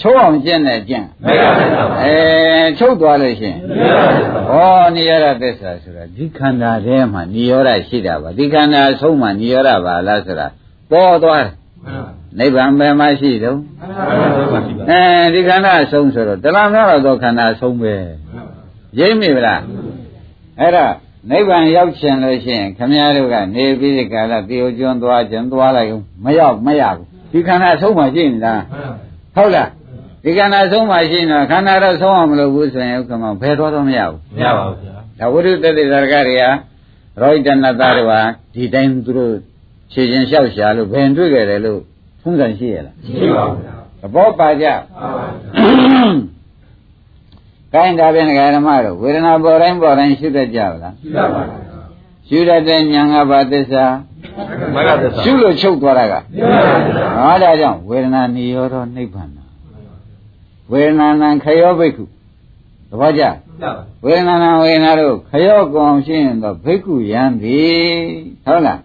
သမုဒယသစ္စာပါဗျာချိုးအောင်ကျင့်တဲ့ကျင့်မေဃသစ္စာပါအဲချုပ်သွားလို့ရှင်နိရောဓသစ္စာပါဩနိရောဓသစ္စာဆိုတာဒီခန္ဓာထဲမှာနိရောဓရှိတာပါဒီခန္ဓာအဆုံးမှာနိရောဓပါလားဆိုတာပေါ်သွားတယ်မှန်ပါနိဗ္ဗာန်ဘယ်မှာရှိတုံးမှန်ပါပါရှိပါအဲဒီခန္ဓာအဆုံးဆိုတော့တလားများတော့ခန္ဓာအဆုံးပဲရိပ်မိဗလားအဲ့ဒါနိဗ္ဗာန်ရောက်ချင်လို့ရှိရင်ခမည်းတော်ကနေပြီးဒီကာလတေယကျွန်းသွားခြင်းသွားလိုက်ဦးမရောက်မရဘူးဒီခန္ဓာအဆုံးမှာရှိနေတာဟုတ်လား ဒီခန္ဓာအဆုံးမှာရှိနေတော့ခန္ဓာတော့ဆုံးအောင်မလုပ်ဘူးဆိုရင်ဥက္ကမဘယ်တော့တော့မရဘူးမရပါဘူးဗျာဒါဝိရုတ္တိသရကတွေကရောဟိတနတတွေဟာဒီတိုင်းသူတို့ခြေချင်းလျှောက်ရှာလို့ဘယ်တွေ့ကြတယ်လို့ဖုံးစံရှိရလားရှိပါဗျာသဘောပါကြပါပါဗျာကိုင်းဒါပြန်ဒကာဓမ္မတို့ဝေဒနာပေါ်တိုင်းပေါ်တိုင်းရှုတတ်ကြပါလားရှိပါပါဗျာရှုတတ်တဲ့ဉာဏ်ကဘာသစ္စာမဂ္ဂသစ္စာရှုလို့ချုပ်သွားတာကနိရောဓသစ္စာဟောဒါကြောင့်ဝေဒနာနိရောဓနိဗ္ဗာန် ဝေဒနာနံခယောဘိက္ခုသဘောကျပါပါဝေဒနာနံဝေဒနာတို့ခယောကောင်ရှင်းရင်တော့ဘိက္ခုယံသည်ဟုတ်လား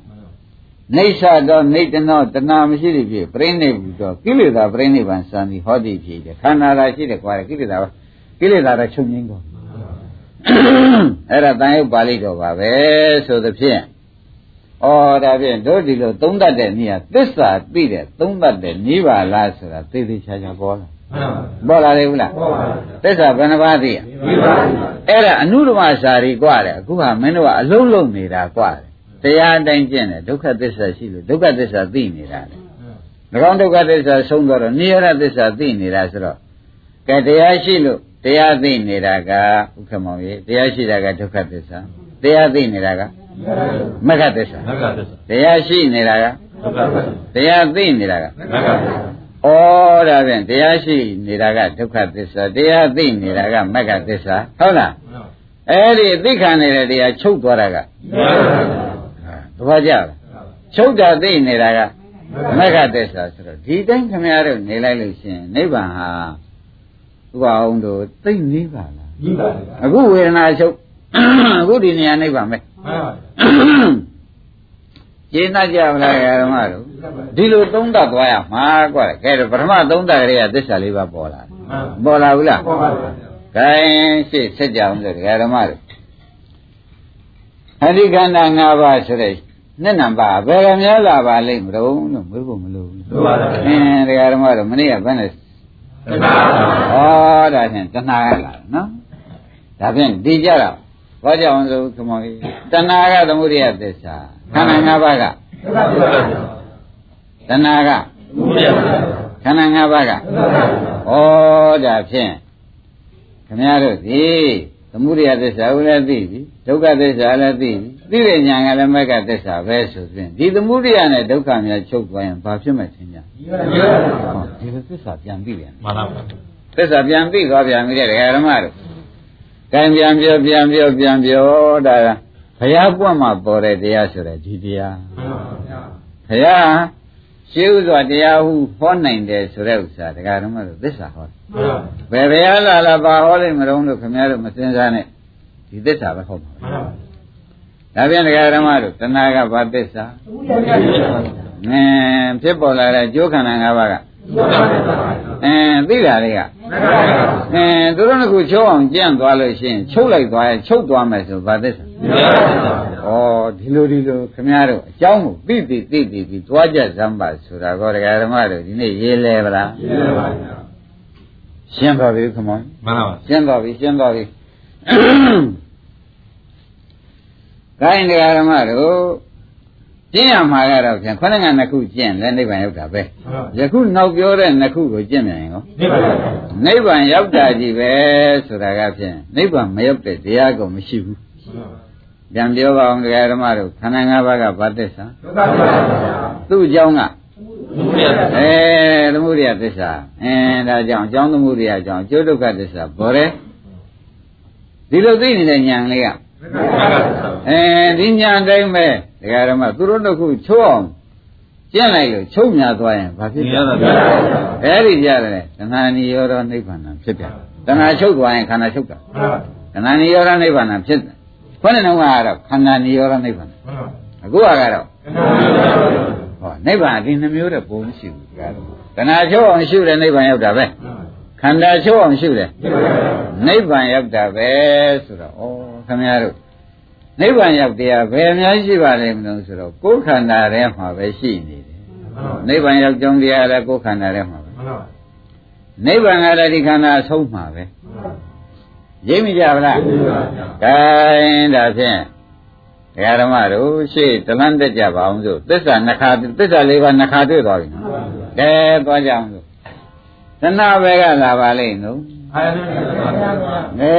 နေသတော့နေတနောတဏမရှိသည်ဖြစ်ပြိဋိဘုတော့ကိလေသာပြိဋိဘံစံသည်ဟောသည်ဖြစ်တယ်ခန္ဓာသာရှိတယ်ကွာကိလေသာကိလေသာတော့ချုပ်ငင်းကုန်အဲ့ဒါတန်ရုပ်ပါဠိတော်ပါပဲဆိုသဖြင့်ဩဒါဖြင့်တို့ဒီလိုသုံးတတ်တဲ့နေရာသစ္စာသိတဲ့သုံးတတ်တဲ့နိဗ္ဗာန်လားဆိုတာသိသိချာချာပေါ်လာမှန် ပါ ပေါ်လာတယ်ဘူးလား ပါပါ သစ္စာဘယ်နှပါးသိရ နိဗ္ဗာန် အဲ့ဒါအနုဓမ္မစာရီกว่าတယ်အခုဟာမင်းတို့ကအလုံးလုံးနေတာกว่าတယ်တရားအတိုင်းကျင့်တယ်ဒုက္ခသစ္စာရှိလို့ဒုက္ခသစ္စာသိနေတာလေ၎င်းဒုက္ခသစ္စာဆုံးသွားတော့နိရောဓသစ္စာသိနေတာဆိုတော့ကဲတရားရှိလို့တရားသိနေတာကဥက္ကမောင်ကြီးတရားရှိတာကဒုက္ခသစ္စာတရားသိနေတာကမဂ္ဂသစ္စာ မဂ္ဂသစ္စာ တရားရှိနေတာက ဒုက္ခသစ္စာ တရားသိနေတာက မဂ္ဂသစ္စာ ဩဒါဖြင့်တရားရှိနေတာကဒုက္ခသစ္စာတရားသိနေတာကမဂ္ဂသစ္စာဟုတ်လားအဲ့ဒီသိခံနေတဲ့တရားချုပ်သွားတာကနိရောဓသစ္စာသဘောကျလားချုပ်တာသိနေတာကမဂ္ဂသစ္စာဆိုတော့ဒီတိုင်းခင်ဗျားတို့နေလိုက်လို့ရှိရင်နိဗ္ဗာန်ဟာဥပအောင်တို့သိနေပါလားနိဗ္ဗာန်ပါအခုဝေဒနာချုပ်အခုဒီနေရာနိဗ္ဗာန်ပဲမှန်ပါဒ ကျေနပ်ကြမလားဓမ္မတို့ဒီလိုသုံးသပ်သွားရမှာကွာကဲတော့ပထမသုံးသပ်ကြရသစ္စာလေးပါးပေါ်လာတယ်ပေါ်လာဘူးလားပေါ်ပါဗျာကဲရှေ့ဆက်ကြအောင်ဆိုဓမ္မတို့အဓိကန္တာ၅ပါးဆိုတဲ့နှစ်နံပါတ်ဘယ်ကများလာပါလိမ့်မလို့လို့မေးဖို့မလိုဘူးလိုပါဗျာအင်းတရားဓမ္မတို့မနေ့ကဘယ်နဲ့တဏှာဩဒါဖြင့်တဏှာကလာတယ်နော်ဒါဖြင့်ဒီကြတော့ဘာကြောင့်ဆိုခမောကြီးတဏှာကသမုဒိယသစ္စာ ခန္ဓာ၅ပါးကတဏှာပါဗျာတဏှာကဘုရားပါဗျာခန္ဓာ၅ပါးကတဏှာပါဗျာဩဒါဖြင့်ခင်ဗျားတို့ဒီသမုဒိယသစ္စာကိုလည်းသိပြီဒုက္ခသစ္စာလည်းသိပြီသိတဲ့ဉာဏ်ကလည်းမက္ကသစ္စာပဲဆိုဖြင့်ဒီသမုဒိယနဲ့ဒုက္ခများချုပ်သွားရင်ဘာဖြစ်မဲ့သင်ကြဒီပါဗျာဟောဒီလိုသစ္စာပြန်ပြီးပြန်မှန်ပါဗျာသစ္စာပြန်ပြီးသွားပြန်ပြီတဲ့ဒကာဓမ္မတို့ကံပြန်ပြောပြန်ပြောပြန်ပြောဒါက ဘုရားပွင့်မှာပေါ်တဲ့တရားဆိုတဲ့ဒီတရားမှန်ပါဗျာဘုရားရှိဥစွာတရားဟုဟောနိုင်တယ်ဆိုတဲ့ဥစ္စာဒကာဓမ္မတို့သစ္စာဟောတယ်မှန်ပါဘယ်ဘုရားလာလာပါဟောလိမ့်မလို့လို့ခင်ဗျားတို့မစင်စားနဲ့ဒီသစ္စာပဲဟောမှာမှန်ပါဒါပြန်ဒကာဓမ္မတို့တဏှာကဘာသစ္စာဘုရားပါဗျာအင်းဖြစ်ပေါ်လာတဲ့ကျိုးခန္ဓာ၅ပါးကဘုရားပါဗျာအင်းသိတာလေးကမှန်ပါဗျာအင်းသူတို့ကချုပ်အောင်ကြံ့သွားလို့ရှိရင်ချုပ်လိုက်သွားရင်ချုပ်သွားမယ်ဆိုဘာသစ္စာဘုရားပါဗျာ ဩဒီလိုဒီလိုခင်ဗျားတို့အကြောင်းကိုသိသိသိသိပြီးသွားကြစမ်းပါဆိုတာကောဒကာဓမ္မတို့ဒီနေ့ရေးလဲဗလားဘုရားပါဗျာရှင်းပါပြီခမောမှန်ပါရှင်းပါပြီရှင်းပါပြီခိုင်းတရားဓမ္မတို့ကျင့်ရမှာကတော့ဖြင့်ခொနကနှစ်ခုကျင့်လဲနိဗ္ဗာန်ရောက်တာပဲမှန်ပါယခုနောက်ပြောတဲ့နှစ်ခုကိုကျင့်မြန်ရင်ကောဒီပါဗျာနိဗ္ဗာန်ရောက်တာကြီးပဲဆိုတာကဖြင့်နိဗ္ဗာန်မရောက်တဲ့တရားကောမရှိဘူး ပြန်ပြောပါအောင်တရားဓမ္မတို့ခန္ဓာ၅ပါးကဘာသစ္စာဒုက္ခပါဗျာသူ့အကြောင်းကဘုရားပါဗျာအဲသမုဒိယသစ္စာအဲဒါကြောင့်အကြောင်းသမုဒိယအကြောင်းအကျိုးဒုက္ခသစ္စာဘောတယ်ဒီလိုသိနေတဲ့ဉာဏ်လေးကအဲဒီညာတိုင်းပဲဒကာရမသူတို့တို့ခုချိုးအောင်ကျင့်လိုက်လို့ချုပ်များသွားရင်ဘာဖြစ်ဒီလဲရတာဗျာအဲဒီကြတယ်တဏှာနိရောဓနိဗ္ဗာန်ဖြစ်ပြန်တဏှာချုပ်သွားရင်ခန္ဓာချုပ်တာမှန်ပါတဏှာနိရောဓနိဗ္ဗာန်ဖြစ်တယ် ခေါင်းနဲ့တော့ကတော့ခန္ဓာနိရောဓနိဗ္ဗာန်မှန်ပါအခုကတော့တဏှာပါဗျာဟောနိဗ္ဗာန်ဒီနှမျိုးတဲ့ပုံမရှိဘူးဒကာရမတဏှာချုပ်အောင်ရှုတဲ့နိဗ္ဗာန်ရောက်တာပဲခန္ဓာချုပ်အောင်ရှုတယ်နိဗ္ဗာန်ရောက်တာပဲဆိုတော့ဩခင်ဗျားတို့နိဗ္ဗာန်ရောက်တရားဘယ်အများရှိပါလိမ့်မလို့ဆိုတော့ကိုယ်ခန္ဓာထဲမှာပဲရှိနေတယ်နိဗ္ဗာန်ရောက်ကြောင်းတရားလည်းကိုယ်ခန္ဓာထဲမှာပဲနိဗ္ဗာန်ကလည်းဒီခန္ဓာအဆုံးမှာပဲ ရိပ်မိကြဗလားကဲဒါဖြင့်ဒကာဓမ္မတို့ရှေ့တလန်းတက်ကြပါအောင်ဆိုသစ္စာနှစ်ခါသစ္စာလေးပါးနှစ်ခါတွေ့သွားပြီနော်ကဲသွားကြအောင်ဆိုသနာဘယ်ကလာပါလိမ့်နော်အာရဏပါဗျာနေ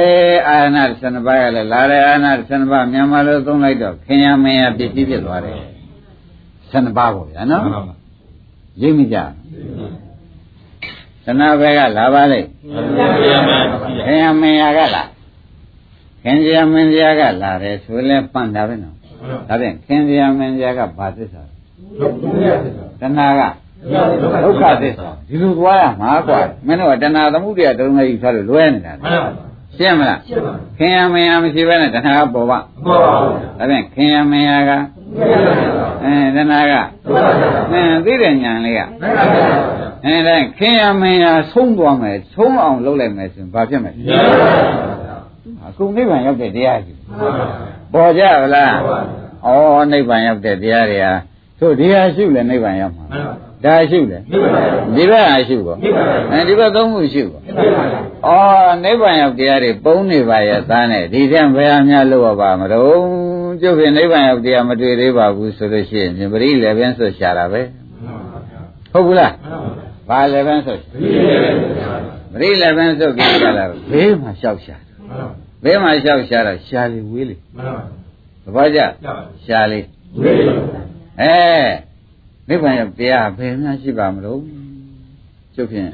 အာရဏ12ပါးကလည်းလာတယ်အာရဏ12ပါးမြန်မာလိုသုံးလိုက်တော့ခင်ယမင်းရပစ္စည်းဖြစ်သွားတယ်12ပါးပေါ့ဗျာနော်မှန်ပါရိပ်မိကြ သနာဘယ်ကလာပါလိမ့်ဘုရားပါဗျာခင်ယမင်းရကလာခင်ယမင်းရကလာတယ်ဆိုလဲပန့်တာပဲနော်ဒါဖြင့်ခင်ယမင်းရကဘာသစ္စာဘုရားပါဗျာတဏှာကဒုက္ခသစ္စာဒီလိုသွားရမှာကွာမင်းတို့ကတဏှာသမုဒိယတုံးကြီးဆိုလို့လွဲနေတာမှန်ပါရှင်းမလားရှင်းပါခင်ယမင်းရမရှိဘဲနဲ့တဏှာကပေါ်ပါဘောပါဗျာဒါဖြင့်ခင်ယမင်းရကအဲတဏှာကအဲသိတဲ့ညာလေးကမှန်ပါဗျာ အဲဒါခင်ယမင်းရဆုံးသွားမယ်ဆုံးအောင်လုပ်လိုက်မယ်ဆိုရင်ဘာဖြစ်မလဲဘုရားပါဗျာအခုနိဗ္ဗာန်ရောက်တဲ့တရားကြီးမှန်ပါဗျာပေါ်ကြဗလားဘောပါဗျာဩနိဗ္ဗာန်ရောက်တဲ့တရားတွေဟာသို့ဒီဟာရှုလဲနိဗ္ဗာန်ရောက်မှာမှန်ပါဗျာဒါရှုလဲဒီပါဗျာဒီဘက်ဟာရှုကောဒီပါဗျာအဲဒီဘက်သုံးခုရှုကောဒီပါဗျာဩနိဗ္ဗာန်ရောက်တရားတွေပုံနေပါရဲ့သားနဲ့ဒီထက်ဘယ်ဟာများလို့ရပါမလို့ကျုပ်ဖြင့်နိဗ္ဗာန်ရောက်တရားမတွေ့သေးပါဘူးဆိုလို့ရှိရင်ပရိလည်းပင်ဆွရှာတာပဲမှန်ပါဗျာဟုတ်ဘူးလားမှန်ပါဗျာ ဘာလည်းပင်ဆွဒီလေဗျာပရိလည်းပင်ဆွကြည့်ကြတာဘေးမှာလျှောက်ရှာမှန်ပါဘေးမှာလျှောက်ရှာတော့ရှာလေဝေးလေမှန်ပါသဘောကျရပါရှာလေဝေးအဲနိဗ္ဗာန်ရောက်တရားဘယ်များရှိပါမလို့ကျုပ်ဖြင့်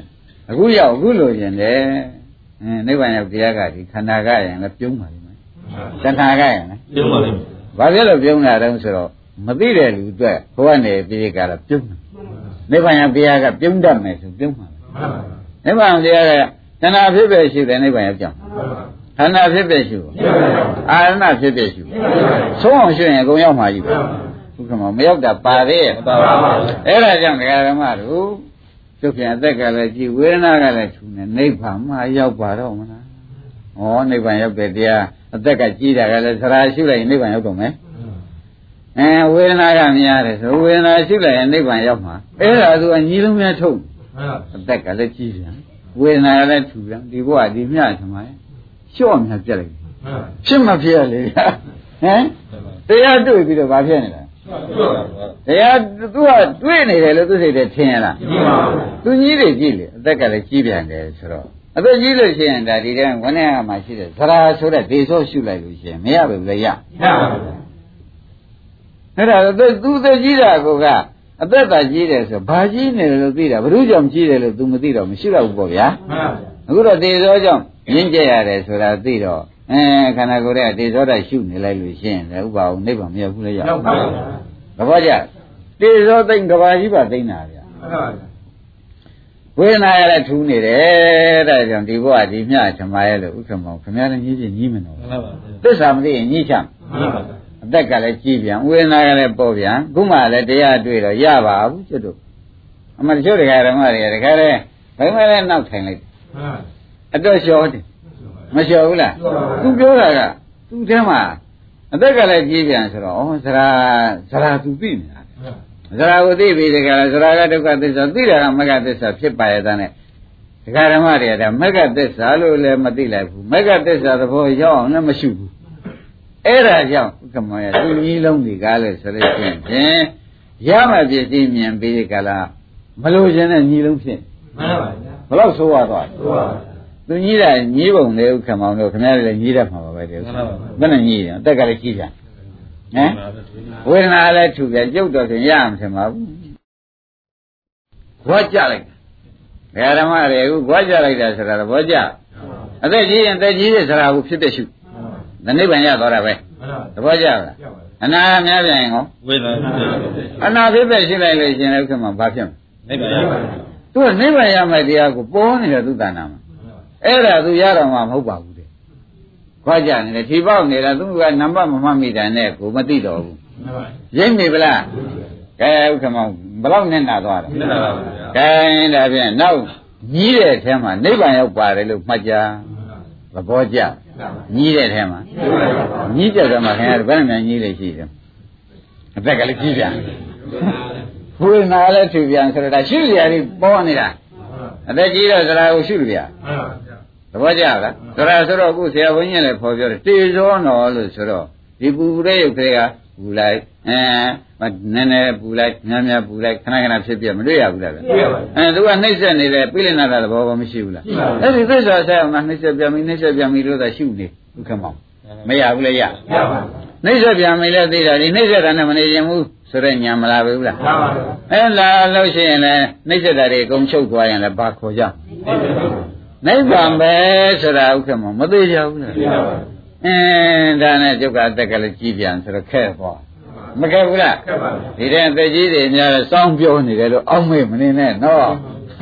အခုရောက်အခုလိုရင်လေအင်းနိဗ္ဗာန်ရောက်တရားကဒီခန္ဓာကရင်လည်းပြုံးပါလိမ့်မယ်တဏှာကရင်လည်းပြုံးပါလိမ့်မယ်ဘာဖြစ်လို့ပြုံးတာတုံးဆိုတော့မသိတဲ့လူအတွက်ဘဝနေပြည်ကတော့ပြုံးတယ် နိဗ္ဗာန်ရောက်တရားကပြုံးတတ်မယ်ဆိုပြုံးပါမှန်ပါနိဗ္ဗာန်တရားကတဏှာဖြစ်ပဲရှိတယ်နိဗ္ဗာန်ရောက်ကြောင်းမှန်ပါခန္ဓာဖြစ်ပဲရှိဘူးဒီပါဗျာအာရဏဖြစ်ပဲရှိဘူးဆုံးအောင်ရှိရင်အကုန်ရောက်မှာကြီးပဲဥက္ကမမရောက်တာပါသေးရဲ့မှန်ပါပါအဲ့ဒါကြောင့်ဒကာဓမ္မတို့သူပြန်အသက်ကလည်းကြည်ဝေဒနာကလည်းထူနေနိဗ္ဗာန်မှာရောက်ပါတော့မလားဩနိဗ္ဗာန်ရောက်တဲ့တရားအသက်ကကြီးတာကလည်းသရာရှုလိုက်ရင်နိဗ္ဗာန်ရောက်တော့မယ် အဲဝေဒနာကများတယ်ဆိုဝေဒနာရှုလိုက်ရင်နိဗ္ဗာန်ရောက်မှာအဲ့ဒါသူအညီလုံးများထုတ်မှန်ပါအသက်ကလည်းကြီးပြန်ဝေဒနာကလည်းထူပြန်ဒီဘဝဒီမြတ်သမိုင်းလျှော့မြတ်ပြက်လိုက်တယ်မှန်ပါဖြစ်မဖြစ်ရလေဟမ်တရားတွေ့ပြီးတော့ဘာဖြစ်နေလဲတရားသူကတွေ့နေတယ်လို့သူစိတ်ထဲထင်ရလားမှန်ပါသူကြီးတွေကြည့်လေအသက်ကလည်းကြီးပြန်တယ်ဆိုတော့အသက်ကြီးလို့ရှိရင်ဒါဒီတန်းဝန်းထဲမှာရှိတဲ့သရာဆိုတဲ့ဒေသောရှုလိုက်လို့ရှိရင်မရဘူးလေရမှန်ပါ အဲ့ဒါအသက်သူအသက်ကြီးတာကအသက်သာကြီးတယ်ဆိုဘာကြီးနေတယ်လို့သိတာဘ ᱹ ကြောင့်ကြီးတယ်လို့ तू မသိတော့မရှိတော့ဘူးပေါ့ဗျာမှန်ပါအခုတော့ဒေသောကြောင့်ရင်းကျက်ရတယ်ဆိုတာသိတော့အဲခန္ဓာကိုယ်ရဲ့ဒေသောဓာတ်ရှုနေလိုက်လို့ရှိရင်လည်းဥပအောင်နိဗ္ဗာန်မရောက်ဘူးလေရရောက်ပါပါသဘောကျတေဇောသိမ့်ကဘာကြီးပါသိမ့်တာဗျာမှန်ပါဝေဒနာရလည်းထူးနေတယ်တဲ့ကြောင့်ဒီဘဝဒီမြဓမ္မရဲ့လို့ဥက္ကမောခင်ဗျားလည်းကြီးကြီးကြီးမနော်မှန်ပါသစ္စာမသိရင်ကြီးချမ်းမှန်ပါ အသက်ကလည်းကြီးပြန်ဝေဒနာကလည်းပေါ်ပြန်ခုမှလည်းတရားတွေ့တော့ရပါဘူးကျွတ်တို့အမှန်တချို့တရားဓမ္မတွေကတခါလဲဘယ်မှလည်းနောက်ထိုင်လိုက်မှန်အတော့လျှောတယ်မလျှောဘူးလားလျှောပါဘူးသူပြောတာကသူ့ထဲမှာအသက်ကလည်းကြီးပြန်ဆိုတော့ဩဇရာဇရာသူသိနေတာဇရာကိုသိပြီတကယ်ဇရာကဒုက္ခသစ္စာသိတာကမဂ္ဂသစ္စာဖြစ်ပါရဲ့တဲ့နဲ့ဒကာဓမ္မတွေကဒါမဂ္ဂသစ္စာလို့လည်းမသိလိုက်ဘူးမဂ္ဂသစ္စာသဘောရောက်အောင်လည်းမရှိဘူး အဲ့ဒါကြောင့်ဥက္ကမရသူကြီးလုံးဒီကားလဲဆိုလို့ရှိရင်ဖြင့်ရမှပြည့်စည်မြင်ပြီးကြလားမလို့ခြင်းနဲ့ညီလုံးဖြစ်မှန်ပါဘယ်တော့ဆိုးရသွားလဲဟုတ်ပါသူညီးတာညီးပုံလေဥက္ကမောင်တို့ခင်ဗျားလည်းညီးတတ်မှာပါပဲတဲ့ဥက္ကမောင်ဘယ်နဲ့ညီးတယ်အသက်ကလည်းကြီးပြန်ဟမ်ဝေဒနာလည်းထူပြန်ကြုတ်တော့ဆိုရမှထင်ပါဘူးဘောကြလိုက်ဘယ်ဓမ္မတွေအခုဘောကြလိုက်တာဆိုတာတော့ဘောကြအသက်ကြီးရင်သက်ကြီးတဲ့စရာကိုဖြစ်တဲ့ရှု the နိဗ္ဗာန်ရသွားတာပဲမှန်ပါသဘောကျလားအနာများပြန်ရင်ကောဝေဒနာအနာဖြစ်တဲ့ရှိလိုက်လို့ရှင်လည်းဥက္ကမဘာဖြစ်မလဲနိဗ္ဗာန်ရပါသူကနိဗ္ဗာန်ရမယ့်တရားကိုပေါ်နေတဲ့သူတဏ္ဍာမှာအဲ့ဒါသူရတော့မှမဟုတ်ပါဘူးတဲ့ခွာကြနေတယ်ဒီပေါက်နေတာသူကနံပါတ်မမှတ်မိတာနဲ့ကိုမသိတော့ဘူးမှန်ပါရိပ်နေဗလားကဲဥက္ကမောင်ဘယ်တော့နဲ့နာသွားတယ်မှန်ပါပါကဲဒါဖြင့်နောက်ကြီးတဲ့အထဲမှာနိဗ္ဗာန်ရောက်ပါတယ်လို့မှတ်ကြ သဘောကျကြီးတဲ့အထဲမှာကြီးတဲ့ထဲမှာခင်ဗျားဘယ်နဲ့များကြီးလေရှိတယ်အသက်ကလည်းကြီးပြန်ဘုရားနာလည်းသူပြန်ဆိုတော့ဒါရှုစရာကြီးပေါ်နေတာအသက်ကြီးတော့သရာကိုရှုလို့ပြမှန်ပါသဘောကျလားသရာဆိုတော့အခုဆရာဘုန်းကြီးလည်းဖော်ပြောတယ်တေဇောနော်လို့ဆိုတော့ဒီပူတဲ့ရုပ်တွေက ပူလိုက်အဲနည်းနည်းပူလိုက်များများပူလိုက်ခဏခဏဖြစ်ပြမတွေ့ရဘူးလားဗျတွေ့ရပါဘူးအဲသူကနှိမ့်ဆက်နေတယ်ပြိလိနာတာသဘောဘာမရှိဘူးလားရှိပါဘူးအဲ့ဒီသစ္စာဆက်အောင်နှိမ့်ဆက်ပြန်ပြီနှိမ့်ဆက်ပြန်ပြီလို့သာရှုနေဥက္ကမောင်မရဘူးလေရရပါနှိမ့်ဆက်ပြန်ပြီလဲသိတာဒီနှိမ့်ဆက်တာနဲ့မနေရင်ဘူးဆိုတော့ညာမလာဘူးလားရပါဘူးအဲလာလို့ရှိရင်လည်းနှိမ့်ဆက်တာတွေအကုန်ချုပ်သွားရင်လည်းဘာခေါ်ကြနိဗ္ဗာန်ပဲဆိုတာဥက္ကမောင်မသိကြဘူးလားရပါဘူး အင်းဒါနဲ့ကျုပ်ကအသက်ကလည်းကြီးပြန်ဆိုတော့ခဲ့သွားမခဲ့ဘူးလားခက်ပါဗျာဒီတဲ့အသက်ကြီးတွေများတော့စောင်းပြောနေတယ်လို့အောက်မေ့မနေနဲ့နော်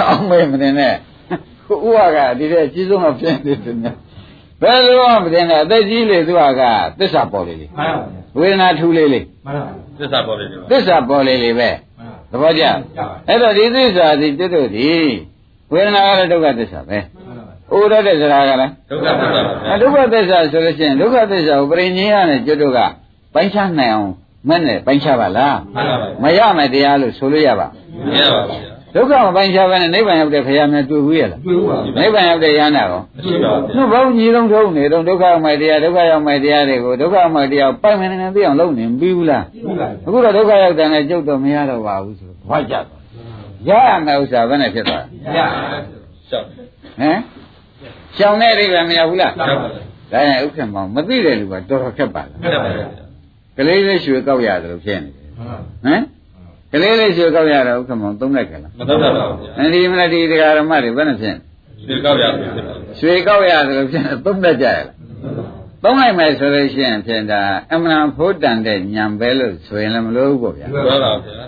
အောက်မေ့မနေနဲ့ခုဥဟာကဒီတဲ့အကြီးဆုံးတော့ဖြစ်နေတယ်များဘယ်လိုမှမတင်နဲ့အသက်ကြီးလေသူဟာကသစ္စာပေါ်လေလေမှန်ပါဝေဒနာထူလေလေမှန်ပါသစ္စာပေါ်လေဒီမှာသစ္စာပေါ်လေလေပဲမှန်သဘောကျပါအဲ့တော့ဒီသစ္စာဒီတွတ်တို့ဒီဝေဒနာကလည်းဒုက္ခသစ္စာပဲမှန် ပါဥရတဲ့စရာကလည်းဒုက္ခသစ္စာပါဗျာအဲဒုက္ခသစ္စာဆိုလို့ရှိရင်ဒုက္ခသစ္စာကိုပရိညင်းရနဲ့ကျွတ်တို့ကပိုင်းခြားနိုင်အောင်မနဲ့ပိုင်းခြားပါလားမှန်ပါပါမရမယ်တရားလို့ဆိုလို့ရပါမရပါဘူးဗျာဒုက္ခမပိုင်းခြားပဲနဲ့နိဗ္ဗာန်ရောက်တဲ့ခရီးများတွေ့ဘူးရလားတွေ့ဘူးပါနိဗ္ဗာန်ရောက်တဲ့ရဟန္တာရောမရှိပါဘူးဗျာသူ့ဘုံကြီးလုံးထုံးနေတော့ဒုက္ခရောက်မယ်တရားဒုက္ခရောက်မယ်တရားတွေကိုဒုက္ခရောက်မယ်တရားကိုပိုင်မယ်နေသိအောင်လုပ်နေပြီးဘူးလားဟုတ်ပါအခုတော့ဒုက္ခရောက်တယ်နဲ့ကြုတ်တော့မရတော့ပါဘူးဆိုတော့ဘာကြတော့ရရမယ်ဥစ္စာဘယ်နဲ့ဖြစ်သွားရရှောက်ဟမ် ရှောင်းတဲ့အိဗယ်မရဘူးလားရှောက်ပါဒါရင်ဥက္ကမောင်မသိတဲ့လူကတော်တော်ခက်ပါလားခက်ပါဗျာကလေးလေးရွှေကောက်ရတယ်လို့ဖြစ်နေတယ်မှန်ပါဟမ်ကလေးလေးရွှေကောက်ရတော့ဥက္ကမောင်သုံးလိုက်ကလားမတော့ပါဘူးဗျာအဲဒီမလားဒီတရားဓမ္မတွေဘယ်နဲ့ဖြစ်ဒီကောက်ရပြီဖြစ်ပါရွှေကောက်ရတယ်လို့ဖြစ်နေသုံးလက်ကြရလားသုံးလိုက်မယ်ဆိုလို့ရှိရင်ဖြင့်ဒါအမှန်ဖို့တန်တဲ့ညံပဲလို့ဆိုရင်လည်းမလို့ဘူးပေါ့ဗျာဘူးပြောပါဗျာ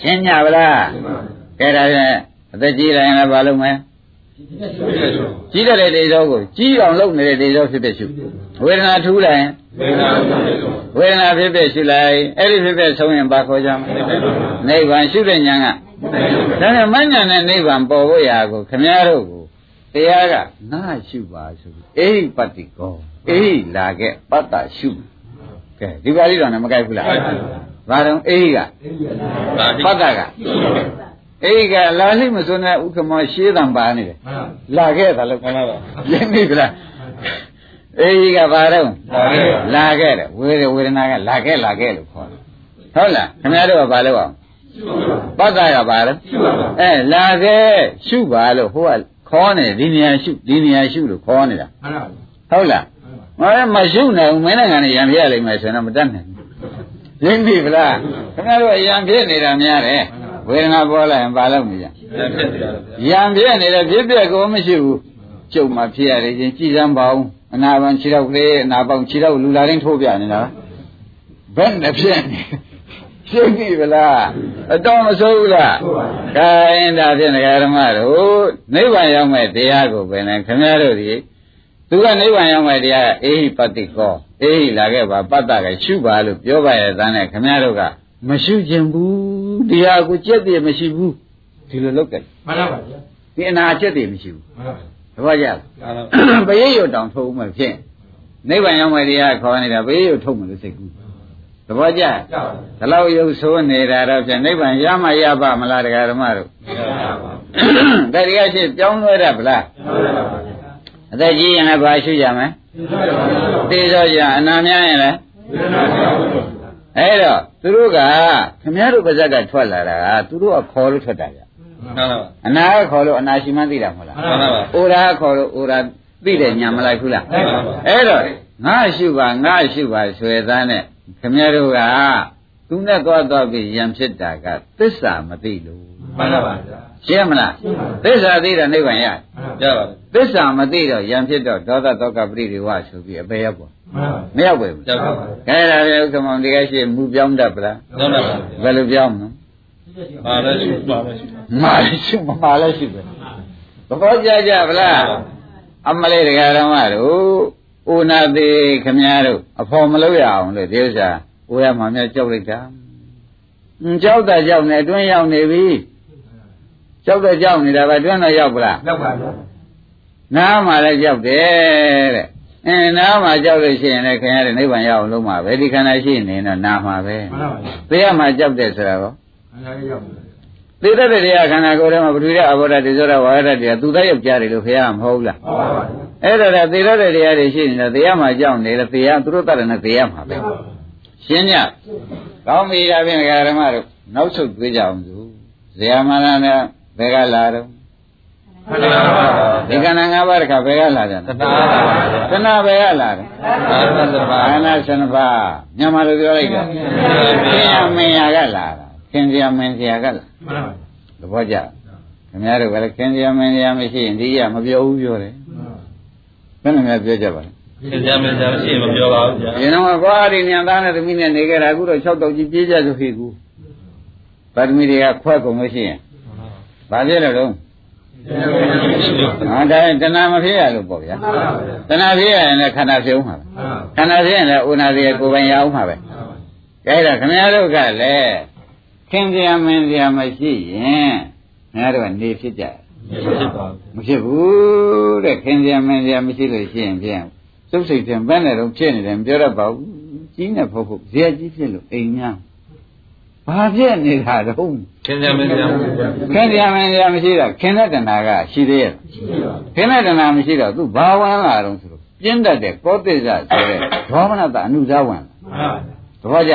ရှင်းကြပါလားကဲဒါဖြင့်အသက်ကြီးတိုင်းလည်းဘာလုပ်မလဲ ကြီးတဲ့တေဇောကိုကြီးအောင်လုပ်နေတဲ့တေဇောဖြစ်ဖြစ်ရှုဝေဒနာထူးလိုက်ရင်ဝေဒနာဖြစ်ဖြစ်ဝေဒနာဖြစ်ဖြစ်ရှုလိုက်အဲ့ဒီဖြစ်ဖြစ်ဆုံးရင်ဘာခေါ်ကြမလဲနိဗ္ဗာန်ရှုတဲ့ဉာဏ်ကဒါနဲ့မဉဏ်နဲ့နိဗ္ဗာန်ပေါ်ဖို့ရာကိုခမည်းတော်ကိုတရားကငါရှုပါဆိုပြီးအေဟိပတ္တိကောအေဟိလာခဲ့ပတ္တရှုကဲဒီပါဠိတော်နဲ့မကိုက်ဘူးလားဘာတော့အေဟိကပတ္တက အေဟိကလာလိမစွန်းတဲ့ဥက္ကမောရှေးတံပါနေတယ်လာခဲ့တာလို့ခေါ်တာရင်းပြီလားအေဟိကဘာတော့လာခဲ့တယ်ဝေဒဝေဒနာကလာခဲ့လာခဲ့လို့ခေါ်တယ်ဟုတ်လားခင်ဗျားတို့ကဘာလို့အောင်ပတ္တကဘာလဲအဲလာခဲ့ရှုပါလို့ဟိုကခေါ်နေဒီနေရာရှုဒီနေရာရှုလို့ခေါ်နေတာဟုတ်လားမလဲမရှုနိုင်ဘူးမင်းနိုင်ငံနဲ့ရံပြရလိမ့်မယ်ဆိုရင်တော့မတတ်နိုင်ဘူးရင်းပြီဗလားခင်ဗျားတို့အရံဖြစ်နေတာများတယ် ဝေဒနာပေါ်လာရင်ဘာလို့မရဖြစ်တယ်ရံပြည့်နေတဲ့ဖြစ်ပြက်ကိုမရှိဘူးကျုပ်မှဖြစ်ရတယ်ချင်းကြည်စမ်းပါအောင်အနာပန်ခြေတော့ကလေးအနာပေါင်းခြေတော့လူလာတိုင်းထိုးပြနေတာဘယ်နဲ့ဖြစ်နေရှင်းပြီဗလားအတော်မဆိုးဘူးလားခိုင်းဒါဖြင့်ဒကာဓမ္မတို့နိဗ္ဗာန်ရောက်မဲ့တရားကိုပဲနဲ့ခင်ဗျားတို့ဒီသူကနိဗ္ဗာန်ရောက်မဲ့တရားကအေဟိပတ္တိကောအေဟိလာခဲ့ပါပတ္တကရှုပါလို့ပြောပါရဲ့တန်းနဲ့ခင်ဗျားတို့ကမရှုခြင်းဘူး တရားကိုကြက်တည်းမရှိဘူးဒီလိုလုပ်ကြတယ်မှန်ပါပါဗျာဒီအနာချက်တည်းမရှိဘူးမှန်ပါပါသဘောကျလားပရိယုတ်တောင်ထုတ်မှဖြင့်နိဗ္ဗာန်ရောက်မယ်တရားခေါ်နေတာပရိယုတ်ထုတ်မှလို့စိတ်ကူးသဘောကျလားကြောက်ပါဒီလောက်ရုပ်ဆိုးနေတာတော့ဖြင့်နိဗ္ဗာန်ရမှရပါမလားတရားဓမ္မတို့ပါပါတရားရှိပြောင်းလဲရဗလားမှန်ပါပါဗျာအသက်ကြီးရင်လည်းဘာရှိကြမလဲသိသောကြအနာများရင်လည်း အဲ့တော့သူတို့ကခမည်းတော်ပါဇက်ကထွက်လာတာကသူတို့ကခေါ်လို့ထွက်တာကြမှန်ပါပါအနာကခေါ်လို့အနာရှိမှန်းသိတာမဟုတ်လားမှန်ပါပါအိုရာခေါ်လို့အိုရာသိတယ်ညာမလိုက်ဘူးလားမှန်ပါပါအဲ့တော့ငါရှုပါငါရှုပါဆွေသားနဲ့ခမည်းတော်ကသူနဲ့သွားသွားပြီးယံဖြစ်တာကသစ္စာမသိလို့ မှန်ပါပါဗျာရှင်းမလားသစ္စာသိတာနိဗ္ဗာန်ရရပါပြီသစ္စာမသိတော့ယံဖြစ်တော့ဒေါသတောကပရိဒီဝဆိုပြီးအပေရောက်ပေါ့မှန်ပါပါမရောက်ဘူးရောက်ပါပြီခဲဒါပဲဥက္ကမောင်ဒီကရှိမူပြောင်းတတ်ပလားရောက်ပါပြီဘယ်လိုပြောင်းမလဲပါလဲရှိပါလဲရှိမာလည်းရှိမမာလည်းရှိပဲသဘောကျကြဗလားအမလေးတရားဓမ္မတို့ဥနာသေးခမည်းတော်အဖော်မလို့ရအောင်လို့ဒီဥစ္စာဦးရမှာမြတ်ကြောက်လိုက်တာအင်းကြောက်တာကြောက်နေအတွင်းရောက်နေပြီ ကြောက်တော့ကြောက်နေတာပဲအတွင်းတော့ရောက်ပလားရောက်ပါဗျာနားမှာလည်းကြောက်တယ်တဲ့အင်းနားမှာကြောက်လို့ရှိရင်လည်းခင်ဗျားတို့နိဗ္ဗာန်ရအောင်လုံးမှာပဲဒီခန္ဓာရှိနေတော့နားမှာပဲမှန်ပါပါဗျာသိရမှာကြောက်တယ်ဆိုတာကောအများကြီးရောက်ပါဗျာသိတတ်တဲ့တရားခန္ဓာကိုယ်ထဲမှာပထဝီရအဘောဓာတိဇောရဝါရဒတရားသူသားယောက်ျားတွေလို့ခင်ဗျားမဟုတ်ဘူးလားဟုတ်ပါပါဗျာအဲ့ဒါကသိတတ်တဲ့တရားတွေရှိနေတော့တရားမှာကြောက်နေတယ်တရားသူတို့တတ်တယ်နဲ့တရားမှာပဲရှင်းညကောင်းပြီဒါဖြင့်ဓမ္မတို့နောက်ဆုတ်ပြေးကြအောင်သူဇေယမရနဲ့ ဘယ်ကလာတော့မှန်ပါပါဒီကဏ္ဍ၅ပါးတခါဘယ်ကလာကြလဲတဏှာပါပါတဏှာဘယ်ကလာတယ်အာသသဘာဘာနာစနပါမြန်မာလိုပြောလိုက်တာခင်ရမင်းရကလာတာခင်ရမင်းရကလာမှန်ပါပါသဘောကျခင်ဗျားတို့ကလည်းခင်ရမင်းရမရှိရင်ဒီရမပြောဘူးပြောတယ်ဘယ်နဲ့များပြောကြပါလဲသင်္ကြန်မင်းကြမရှိရင်မပြောပါဘူးဗျာဒီတော့ဘာဒီညံသားနဲ့သမီးနဲ့နေကြတာအခုတော့6တောက်ကြီးပြေးကြဆိုခေကူဗာသမီတွေကခွဲကုန်လို့ရှိရင် ဘာဖြစ်လို့တော့ဟာဒါတဏှာမဖြစ်ရလို့ပေါ့ဗျာတဏှာဖြစ်ရရင်လည်းခန္ဓာဖြစ်အောင်မှာပဲခန္ဓာဖြစ်ရင်လည်းဥနာသေးကိုယ်ပိုင်ရအောင်မှာပဲကဲဒါခင်ဗျားတို့ကလည်းခင်ဗျာမင်းဗျာမရှိရင်ခင်ဗျားတို့ကနေဖြစ်ကြတယ်ဖြစ်ပါဘူးမဖြစ်ဘူးတဲ့ခင်ဗျာမင်းဗျာမရှိလို့ရှိရင်ဖြင့်စုပ်စိတ်ဖြင့်ဘယ်နဲ့တော့ဖြစ်နေတယ်မပြောတတ်ပါဘူးကြီးနေဖို့ဖို့ဇေယကြီးဖြစ်လို့အိမ်များ ဘာဖြစ်နေတာတော့သင်္ကြန်မင်းကြခင်ဗျာမင်းဗျာမရှိတော့ခင်တဲ့တဏှာကရှိသေးရဲ့ခင်တဲ့တဏှာမရှိတော့သူဘာဝင်လာတော့ဆိုတော့ပြင်းတတ်တဲ့ကောသစ္စာဆိုတဲ့ဒေါမနတအနုဇဝင်သဘောကျ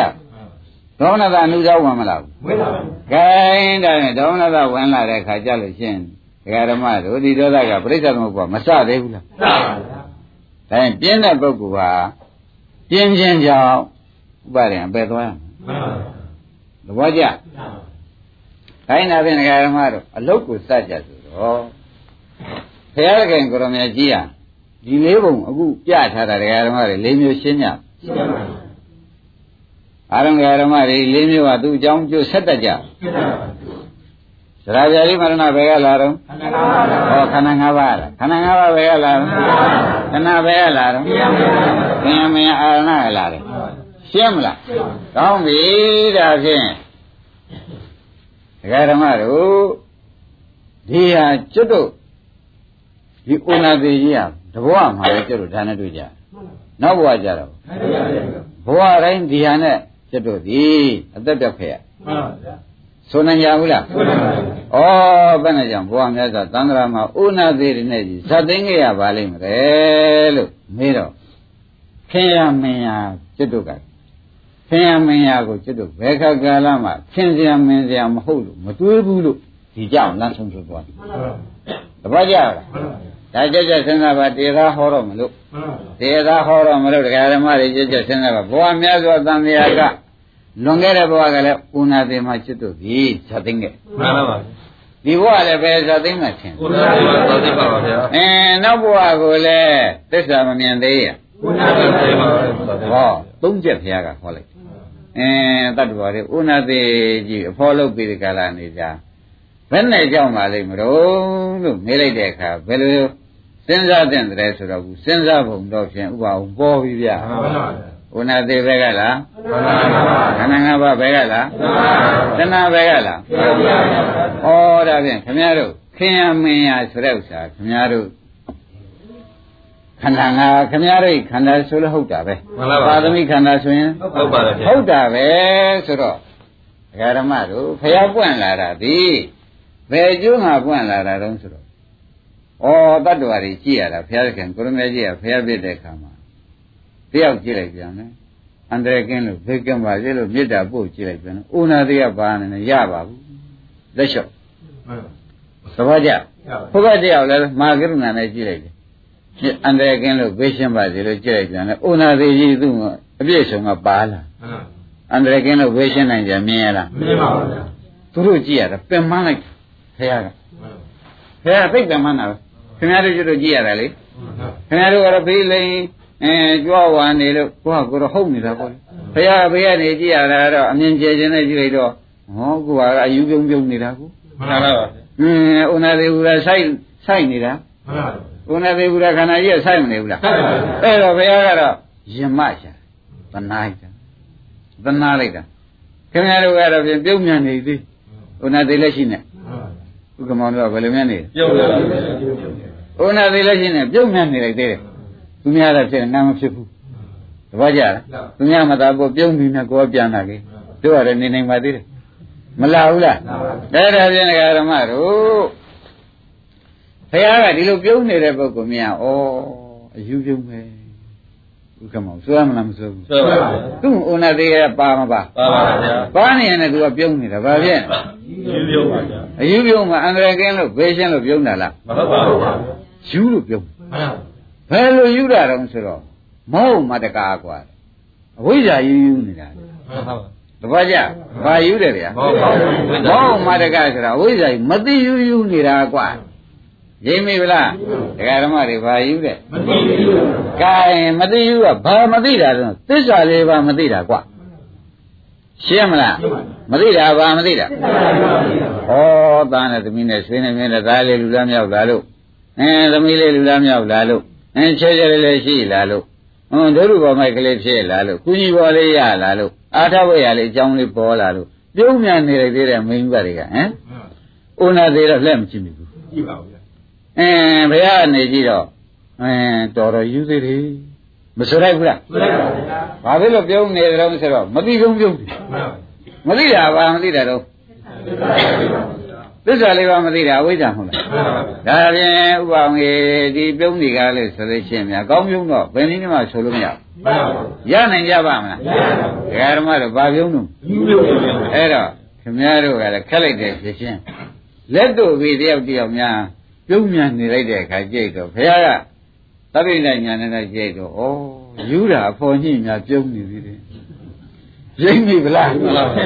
ဒေါမနတအနုဇဝင်မလားဘူးဝိလာပါ။ခိုင်းတယ်နဲ့ဒေါမနသဝင်လာတဲ့ခါကြလို့ရှင်းဒကာဓမ္မတို့ဒီဒေါသကပြိဿသမုပ္ပါမစသေးဘူးလားစပါဗျာ။ဒါရင်ပြင်းတဲ့ပုဂ္ဂိုလ်ဟာပြင်းခြင်းကြောင့်ဥပါရင်အပယ်သွားရမယ်မှန်ပါဗျာ။ သဘောကျ။ခိုင်းတာဖြင့်ဒကာဓမ္မတို့အလုတ်ကိုစကြဆိုတော့ဘုရားခင်ကိုရမကြီးဟာဒီလေးပုံအခုပြထားတာဒကာဓမ္မတွေလေးမျိုးရှင်းကြ။ရှင်းပါဗျာအာရုံဒကာဓမ္မတွေလေးမျိုးကသူ့အကြောင်းကျိုးဆက်တတ်ကြ။ရှင်းပါဗျာဇရာပြာတိမရဏဘယ်ကလာတော့ဟောခန္ဓာ၅ပါးလားခန္ဓာ၅ပါးဘယ်ကလာတော့ခန္ဓာဘယ်ကလာတော့သင်္မယအာရဏကလာတယ် ရှင်းမလားကောင်းပြီဒါဖြင့်ဒကာဓမ္မတို့ဒီဟာကျွတ်တို့ဒီဥနာသေးကြီးဟာတဘောမှာလည်းကျွတ်တို့ဒါနဲ့တွေ့ကြနောက်ဘဝကြတော့ဘဝတိုင်းဒီဟာနဲ့ကျွတ်တို့ဒီအသက်ပြောက်ခဲ့ရမှန်ပါဗျာဆိုနိုင်ကြဘူးလားမှန်ပါဗျာဩဘယ်နဲ့ကြောင့်ဘုရားမြတ်စွာသံဃာမှာဥနာသေးတွေနဲ့ကြီးဇတ်သိမ်းခဲ့ရပါလိမ့်မယ်လို့မေးတော့ခင်ရမင်းရကျွတ်တို့က ခင်ရမင်းရကိုကျွတ်တို့ဘယ်ခါကာလမှာခင်စရာမင်းစရာမဟုတ်လို့မတွေးဘူးလို့ဒီကြောင့်လမ်းဆုံးထွက်သွားတယ်မှန်ပါဗျာတပတ်ကြလားမှန်ပါဗျာဒါကြက်ကြက်စဉ်းစားပါတေသာဟောတော့မလို့မှန်ပါဗျာတေသာဟောတော့မလို့တရားဓမ္မတွေကြက်ကြက်စဉ်းစားပါဘုရားမြတ်စွာသံဃာကလွန်ခဲ့တဲ့ဘဝကလည်းဥနာသေးမှာကျွတ်တို့ဒီဇတ်သိမ်းခဲ့မှန်ပါပါဒီဘဝလည်းပဲဇာသိမ့်မှထင်ကိုယ်တော်ကသောတိပါပါဗျာအင်းနောက်ဘဝကိုလည်းသစ္စာမမြင်သေးရကိုယ်တော်ကသေပါပါဟောသုံးချက်ဘုရားကဟောလိုက် အင်းတတ္တဝါတွေဥနာသေးကြီးအဖော်လုပ်ပြီးဒီကလာနေကြဘယ်နဲ့ကြောက်ပါလိမ့်မလို့လို့မေးလိုက်တဲ့အခါဘယ်လိုစဉ်းစားတဲ့တည်းဆိုတော့ဘူးစဉ်းစားပုံတော့ဖြင့်ဥပအောင်ပေါ်ပြီဗျမှန်ပါဗျာဥနာသေးဘက်ကလားမှန်ပါဗျာခန္ဓာ၅ပါးဘက်ကလားတဏှာဘက်ကလားမှန်ပါဗျာဩဒါဖြင့်ခင်ဗျားတို့ခင်ယမင်းရဆိုတဲ့ဥစ္စာခင်ဗျားတို့ ခန္ဓာငါခင်ဗျားတို့ခန္ဓာဆိုလို့ဟုတ်တာပဲမှန်ပါပါပါသမီခန္ဓာဆိုရင်ဟုတ်ပါတယ်ဗျာဟုတ်တာပဲဆိုတော့ဒကာဓမ္မတို့ဖျားပွင့်လာတာဒီဘယ်ကျိုးငါပွင့်လာတာတုံးဆိုတော့ဩတတ္တဝါတွေကြည့်ရတာဘုရားသခင်ကိုရမေကြီးကဖျားပြတဲ့အခါမှာတယောက်ကြည့်လိုက်ပြန်တယ်အန္တရာယ်ကင်းလို့ဘေကင်းပါစေလို့မေတ္တာပို့ကြည့်လိုက်ပြန်တယ်ဥနာတရားပါနေတယ်ရပါဘူးလက်လျှော့မှန်သဘောကျပါဘုရားတရားလည်းမာကရုဏာနဲ့ကြည့်လိုက်တယ် အန္တရာယ်ကင်းလို့ဘေးရှင်းပါစေလို့ကြည့်လိုက်ပြန်တယ်ဥနာသေးကြီးသူ့အပြည့်စုံကပါလာမှန်အန္တရာယ်ကင်းလို့ဘေးရှင်းနိုင်ကြမြင်ရလားမြင်ပါဗျာသူတို့ကြည့်ရတာပင်မလိုက်ဖခင်ကမှန်ဖခင်သိပင်မနာပဲခင်ဗျားတို့ကျတော့ကြည့်ရတာလေမှန်ခင်ဗျားတို့ကတော့ဘေးလိန်အဲကြွားဝါနေလို့ကိုကကိုတော့ဟုတ်နေတာပေါ့လေဖခင်ဘေးကနေကြည့်ရတာတော့အမြင်ကျဲခြင်းနဲ့ကြည့်လိုက်တော့ဟောကိုကအယူပြုံပြုံနေတာကိုမှန်ပါပါအင်းဥနာသေးဘူးလားစိုက်စိုက်နေတာမှန်ပါ ဥနာသေးဘူးလားခန္ဓာကြီးကစိုက်မနေဘူးလားမှန်ပါအဲ့တော့ဘုရားကတော့ယမရှာသနာလိုက်တာသနာလိုက်တာခင်ဗျားတို့ကတော့ပြင်ပြုံးမြန်နေသေးဥနာသေးလက်ရှိနဲ့ဥက္ကမောင်တို့ကဘယ်လိုမြန်နေလဲပြုတ်ပါပါဥနာသေးလက်ရှိနဲ့ပြုံးမြန်နေလိုက်သေးတယ်သူများတော့ဖြစ်နာမဖြစ်ဘူးတပည့်ကြလားသူများမသာပေါ်ပြုံးပြီးနဲ့ကိုယ်ပြန်လာခဲ့တို့ရတယ်နေနိုင်ပါသေးတယ်မလာဘူးလားဒါဒါဖြင့်ဓမ္မတို့ ဘုရားကဒီလိုပြုံးနေတဲ့ပုဂ္ဂိုလ်များဩအယူပြုံးပဲဥက္ကမောင်စွဲမလားမစွဲဘူး ဆွဲပါပါ သူ့ဥနာသေးရဲ့ပါမပါ ပါပါဗျာ ပါနေရင်လည်းသူကပြုံးနေတာဘာဖြစ် ယူပြုတ်ပါဗျာ အယူပြုံးမှာအန္တရာယ်ကင်းလို့ဘေးရှင်းလို့ပြုံးတာလား မဟုတ်ပါဘူး ယူလို့ပြုံး မှန် ဘယ်လိုယူတာတုံးဆိုတော့မဟုတ်မတကားกว่าအဝိဇ္ဇာယူယူနေတာလေ ဟုတ်ပါ တပည့်ကြဘာယူတယ်ဗျာ မဟုတ်ပါဘူး မဟုတ်မတကားဆိုတာအဝိဇ္ဇာယူမသိယူယူနေတာกว่า ရိပ်မိဗလားဒကာဓမ္မတွေဘာယူတဲ့မသိဘူးကဲမသိဘူးကဘာမသိတာတော့သစ္စာလေးပါမသိတာကွာရှင်းမလားမသိတာဘာမသိတာဩသားနဲ့သမီးနဲ့ဆွေးနေမြင်တဲ့သားလေးလူလားမြောက်လားလို့အင်းသမီးလေးလူလားမြောက်လားလို့အင်းချဲချဲလေးလေးရှိလားလို့ဟွန်းတို့လူပေါ်မိုက်ကလေးဖြစ်လားလို့ကုကြီးပေါ်လေးရလားလို့အာထဝေရလေးအကြောင်းလေးပေါ်လာလို့ပြုံးမြန်နေလိုက်သေးတဲ့မိန်းမတွေကဟမ်အိုနာသေးတော့လက်မကြည့်ဘူးကြည့်ပါဘူး အင်းဘုရားကနေကြည့်တော့အင်းတော်တော်ယူသေးတယ်မဆိုလိုက်ဘူးလားဆွဲပါဗျာဘာဖြစ်လို့ပြုံးနေကြတော့ဆိုတော့မသိဆုံးပြုံးတယ်မှန်မသိတာဘာမသိတာတော့သစ္စာလေးပါမသိတာအဝိဇ္ဇာမဟုတ်လားမှန်ပါဒါဖြင့်ဥပအောင်ကြီးဒီပြုံးဒီကားလေးဆိုလို့ရှိရင်များကောင်းပြုံးတော့ဘယ်နည်းမှဆိုလို့မရဘူးမှန်ပါရနိုင်ကြပါမလားဒကာဓမ္မတို့ဘာပြုံးတော့ယူလို့အဲ့တော့ခင်ဗျားတို့ကလည်းခက်လိုက်တဲ့ဖြစ်ချင်းလက်တို့ပြီးတယောက်တယောက်များ ပြုံးမြန်နေလိုက်တဲ့အခါကြိတ်တော့ဘုရားကသဗ္ဗိညညာနဲ့လည်းကြိတ်တော့ဩယူတာအဖော်ညိများပြုံးနေသေးတယ်ရိမ့်ပြီဗလား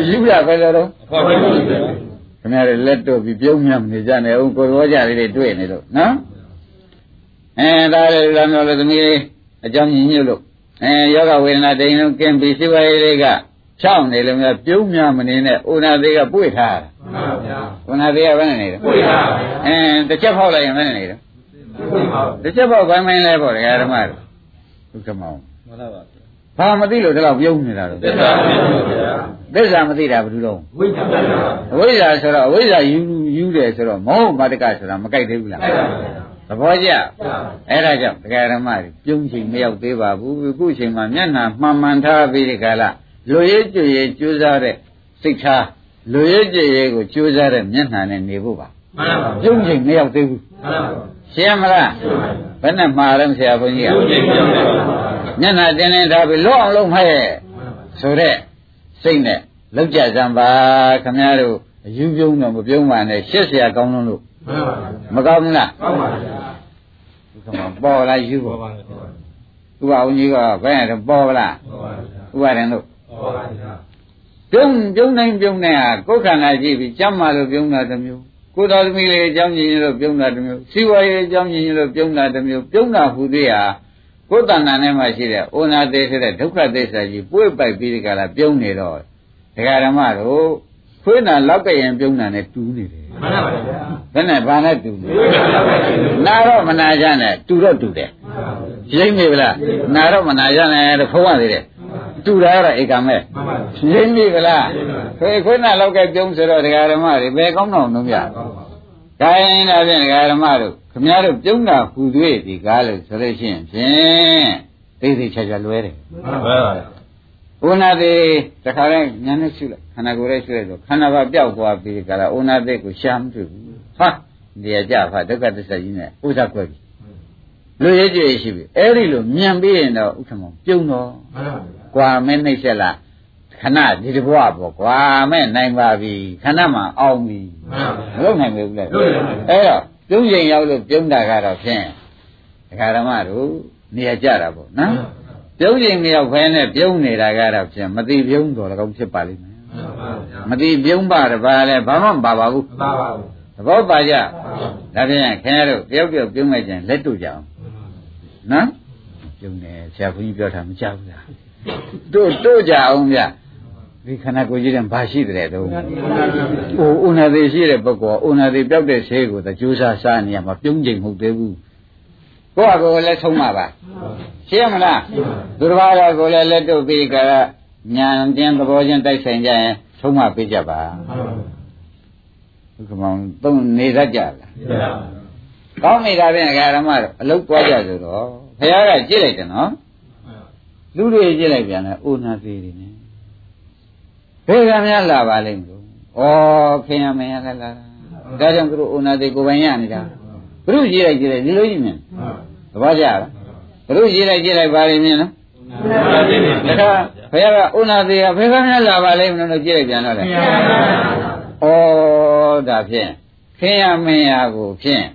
ယူရပဲလို့တော့ခေါ်တယ်ခင်ဗျားတို့လက်တို့ပြီးပြုံးမြနေကြနေအောင်ကိုယ်တော်ကြလေးတွေတွေ့နေလို့နော်အဲဒါလည်းလာမျိုးလို့သမီးလေးအကြောင်းညင်ညွတ်လို့အဲယောဂဝေဒနာတိန်လုံးကင်းပြီးစိဝါရေးလေးကချောင်းနေလို့များပြုံးများမနေနဲ့ဥနာသေးကပွေထားတာ မှန်ပါဗျာဥနာသေးကဘယ်နဲ့နေလဲပွေတာပါဗျာအင်းတစ်ချက်ဖောက်လိုက်ရင်ဘယ်နဲ့နေလဲပွေပါတစ်ချက်ဖောက်ပိုင်းပိုင်းလဲပေါ့ဒကာဓမ္မတို့ဒုက္ခမောင်မှန်ပါဗျာဘာမသိလို့ဒီလောက်ပြုံးနေတာတော့သစ္စာမသိဘူးဗျာသစ္စာမသိတာဘယ်လိုတော့ဝိဇ္ဇာပါဗျာအဝိဇ္ဇာဆိုတော့အဝိဇ္ဇာယူယူတယ်ဆိုတော့မောဟမတ္တကဆိုတာမကြိုက်သေးဘူးလားအဲ့ဒါပါဗျာသဘောကျဗျာအဲ့ဒါကြောင့်ဒကာဓမ္မတွေပြုံးချိန်မရောက်သေးပါဘူးအခုချိန်မှာမျက်နှာမှန်မှန်ထားပြီးဒီကလာလူရဲကြွရဲကြိုးစားတဲ့စိတ်ထား လူရဲ့ကြည်ရဲ့ကိုကြိုးစားတဲ့မျက်နှာနဲ့နေဖို့ပါမှန်ပါဘူးပြုံးချိန်မရောက်သေးဘူးမှန်ပါဘူးရှင်းမလားရှင်းပါဘူးဘယ်နဲ့မှားလဲဆရာဘုန်းကြီးကပြုံးချိန်မရောက်သေးဘူးမျက်နှာတင်းတင်းထားပြီးလွတ်အောင်လုပ်မဲ့ဆိုတော့စိတ်နဲ့လောက်ကြစမ်းပါခမည်းတော်အယူပြုံးတော့မပြုံးပါနဲ့ရှက်ဆရာကောင်းလုံးလို့မှန်ပါဘူးမကောင်းဘူးလားမှန်ပါဘူးဒီကမှာပေါ်လာယူပေါ်ပါဘူးဥပ္ပါဝန်ကြီးကဘယ်ရတော့ပေါ်လားပေါ်ပါဘူးဥပ္ပါရင်တို့ပေါ်ပါဘူး ပြုံးပြုံးနိုင်ပြုံးနိုင်ဟာကိုယ်ခန္ဓာကြည့်ပြီးကြမ်းမာလို့ပြုံးတာတစ်မျိုးကိုယ်တော်သမီးလေးအကြောင်းကြီးလို့ပြုံးတာတစ်မျိုးစီဝါရေးအကြောင်းကြီးလို့ပြုံးတာတစ်မျိုးပြုံးတာဟူသေးဟာကိုယ်တဏ္ဍာနဲ့မှရှိတဲ့ဩနာသေးဆိုတဲ့ဒုက္ခသစ္စာကြီးပွေ့ပိုက်ပြီးဒီကလာပြုံးနေတော့ဒကာဓမ္မတို့ခွေးနာလောက်ကရင်ပြုံးတာနဲ့တူးနေတယ်မှန်ပါဗျာဘယ်နဲ့ဘာနဲ့တူလဲဝိဇ္ဇာပါဗျာနာတော့မနာကြနဲ့တူတော့တူတယ်ရိမ့်မိဗလားနာတော့မနာကြနဲ့တဖုံးရသေးတယ် တူတာကတော့ဧကမဲ့မှန်ပါဗျာရိမ့်မိဗလားခွေခွေးနာလောက်ကပြုံးဆိုတော့ဒကာဓမ္မတွေဘယ်ကောင်းတော့လုံးပြဂိုင်းဒါဖြင့်ဒကာဓမ္မတို့ခမည်းတော်ပြုံးတာဟူသေးဒီကားလို့ဆိုလို့ရှိရင်ဖြင့်သိသိချာချာလွဲတယ်မှန်ပါဗျာဥနာသေးတခါလဲညာနဲ့ရှုလိုက်ခန္ဓာကိုယ်ရဲ့ရှုလိုက်တော့ခန္ဓာဘာပျောက်သွားပြီးကြလားဥနာသေးကိုရှာမတွေ့ဘူးဟာဒီရကြဖာဒုက္ခသစ္စာကြီးနဲ့ဥစ္စာကွက်ပြီလူရဲကြွေရှိပြီအဲ့ဒီလိုမြန်ပြီးရင်တော့ဥက္ကမောပြုံးတော့မှန်ပါဗျာ ကွာမဲနှိမ့်ဆက်လားခဏဒီတဘွားပေါ့ကွာမဲနိုင်ပါပြီခဏမှအောင်ပြီမှန်ပါမဗျာလုပ်နိုင်ဘူးလေလုပ်နိုင်ပါဘူးအဲ့တော့ပြုံးရင်ရောက်လို့ပြုံးတာကတော့ဖြင့်ဒကာဓမ္မတို့နေရာကြတာပေါ့နော်ပြုံးချိန်မရောက်ဖဲနဲ့ပြုံးနေတာကတော့ဖြင့်မတိပြုံးတော်လည်းကောင်းဖြစ်ပါလိမ့်မယ်မှန်ပါဗျာမတိပြုံးပါတပါလဲဘာမှမပါပါဘူးမှန်ပါဗျာသဘောပါကြဒါဖြင့်ခင်ဗျားတို့တယောက်တယောက်ပြုံးလိုက်ကြရင်လက်တို့ကြအောင်နော်ပြုံးတယ်ဆရာဘုန်းကြီးပြောတာမကြောက်ဘူးလား တို့တို့ကြအောင်ဗျဒီခန္ဓာကိုယ်ကြီးတဲ့ဘာရှိတယ်တော့ဟိုဥနာသေးရှိတဲ့ပုဂ္ဂိုလ်ဥနာသေးပြောက်တဲ့ဆေးကိုသကြိုးစားစားနေရမှာပြုံးချိန်မဟုတ်သေးဘူးကိုယ့်အကိုယ်လည်းဆုံးမှာပါရှင်းမလားသူတစ်ပါးကကိုလည်းလက်တို့ပြီးကြတာညာတင်းသဘောချင်းတိုက်ဆိုင်ကြရင်သုံးမပေးကြပါဘုကမောင်သုံးနေတတ်ကြလားမှန်ပါကောင်းနေတာဖြင့်ဓမ္မတို့အလုတ်သွားကြဆိုတော့ဘုရားကကြည့်လိုက်တယ်နော် လူတွေကြည့်လိုက်ပြန်လဲအိုနာသေးတယ်နဲ့ဘယ်ကများလာပါလိမ့်လို့ဩခင်ရမင်းရလာလာဒါကြောင့်သူတို့အိုနာသေးကိုယ်ပိုင်ရနေတာဘုရုကြည့်လိုက်ကြည့်လိုက်ဒီလိုကြီးမြင်သဘောကျလားဘုရုကြည့်လိုက်ကြည့်လိုက်ပါလိမ့်မြင်နော်တခါဘုရားကဥနာသေးကဘယ်ကမှလာပါလိမ့်မလို့ကြည့်လိုက်ပြန်တော့လေဩဒါဖြင့်ခင်ရမင်းရကိုဖြင့်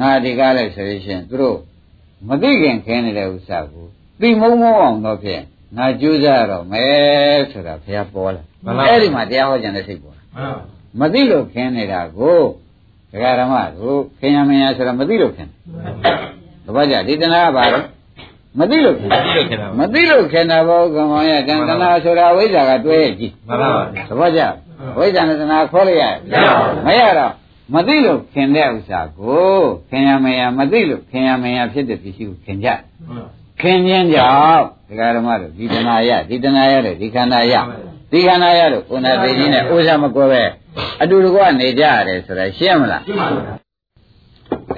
ငါဒီကားလိုက်ဆိုလို့ရှိရင်သူတို့မသိခင်ခင်းနေတဲ့ဥစ္စာကို သိမုံမုံအောင်တော့ဖြင့်ငါကြိုးစားရတော့မယ်ဆိုတာဘုရားပေါ်လာအဲ့ဒီမှာတရားဟောကြတဲ့စိတ်ပေါ်လာမသိလို့ခင်းနေတာကိုဒကာဓမ္မတို့ခင်ရမင်းရဆိုတာမသိလို့ခင်းတပတ်ကြဒီတနာကဘာလဲမသိလို့ခင်းမသိလို့ခင်တာဘောကံမောင်ရကံတနာဆိုတာဝိဇ္ဇာကတွဲကြည့်မှန်ပါဗျာသဘောကျဝိဇ္ဇာနဲ့တနာခေါ်လိုက်ရမရတော့မသိလို့ခင်တဲ့ဥစ္စာကိုခင်ရမရမသိလို့ခင်ရမရဖြစ်တဲ့ပစ္စည်းကိုခင်ကြ ခင်ခြင်းကြောင့်ဒကာဓမ္မတို့ဒီတနာရဒီတနာရတဲ့ဒီခန္ဓာရဒီခန္ဓာရလို့ဥနာသေးကြီးနဲ့ဥစ္စာမကွဲပဲအတူတကွနေကြရတယ်ဆိုတာရှင်းမလားရှင်းပါဗျာ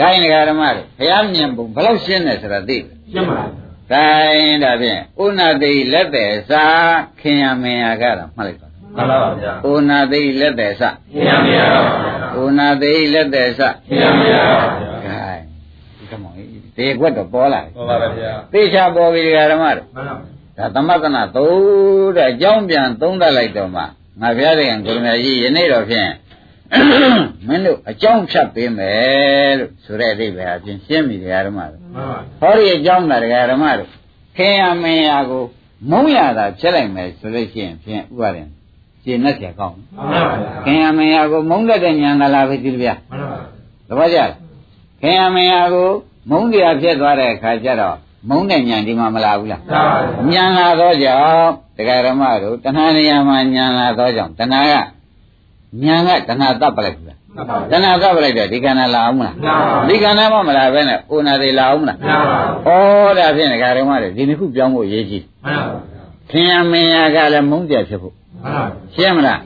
ဒါရင်ဒကာဓမ္မတို့ဘုရားမြင်ပုံဘယ်လောက်ရှင်းတယ်ဆိုတာသိတယ်ရှင်းပါဗျာတိုင်းဒါဖြင့်ဥနာသိလက်တဲ့စာခင်ရမင်ရကတော့မှတ်လိုက်ပါမှန်ပါဗျာဥနာသိလက်တဲ့စာရှင်းရပါဗျာဥနာသိလက်တဲ့စာရှင်းရပါဗျာဂိုင်းဒီက မောင်ဒီကွက်တော့ပေါ်လာပြီဟုတ်ပါဗျာသေချာပေါ်ပြီဓမ္မတို့မှန်ပါဒါသမသနာသုံးတဲ့အကြောင်းပြန်သုံးတတ်လိုက်တော့မှငါဘုရားရှင်ကိုရမကြီးယနေ့တော့ဖြင့်မင်းတို့အကြောင်းဖြတ်ပေးမယ်လို့ဆိုတဲ့အဓိပ္ပာယ်အပြင်ရှင်းပြီဓမ္မတို့မှန်ပါဟောဒီအကြောင်းတာဒကာဓမ္မတို့ခင်ရမင်းရကိုမုံရတာဖြစ်လိုက်မယ်ဆိုလို့ရှိရင်ဖြင့်ဥပါရင်ရှင်းနဲ့ဆရာကောင်းမှန်ပါဗျာခင်ရမင်းရကိုမုံတတ်တဲ့ညာကလာပဲဒီလိုဗျာမှန်ပါသဘောကျလားခင်ရမင်းရကို မုံတရားဖြစ်သွားတဲ့အခါကျတော့မုန်းတဲ့ညာဒီမှာမလာဘူးလားသာပါဗျာညာလာသောကြောင့်တရားဓမ္မတို့တဏှာနေရာမှာညာလာသောကြောင့်တဏှာကညာကတဏှာတပ်ပလိုက်ဘူးလားသာပါတဏှာတပ်ပလိုက်တော့ဒီကံလာအောင်မလားလာပါဒီကံမှမလာပဲနဲ့ဥနာတွေလာအောင်မလားသာပါဩဒါဖြင့်တရားဓမ္မတွေဒီနှစ်ခုပြောင်းဖို့ရေးကြည့်မှန်ပါခင်ယမင်းရကလည်းမုန်းကြဖြစ်ဖို့မှန်ပါရှင်းမလား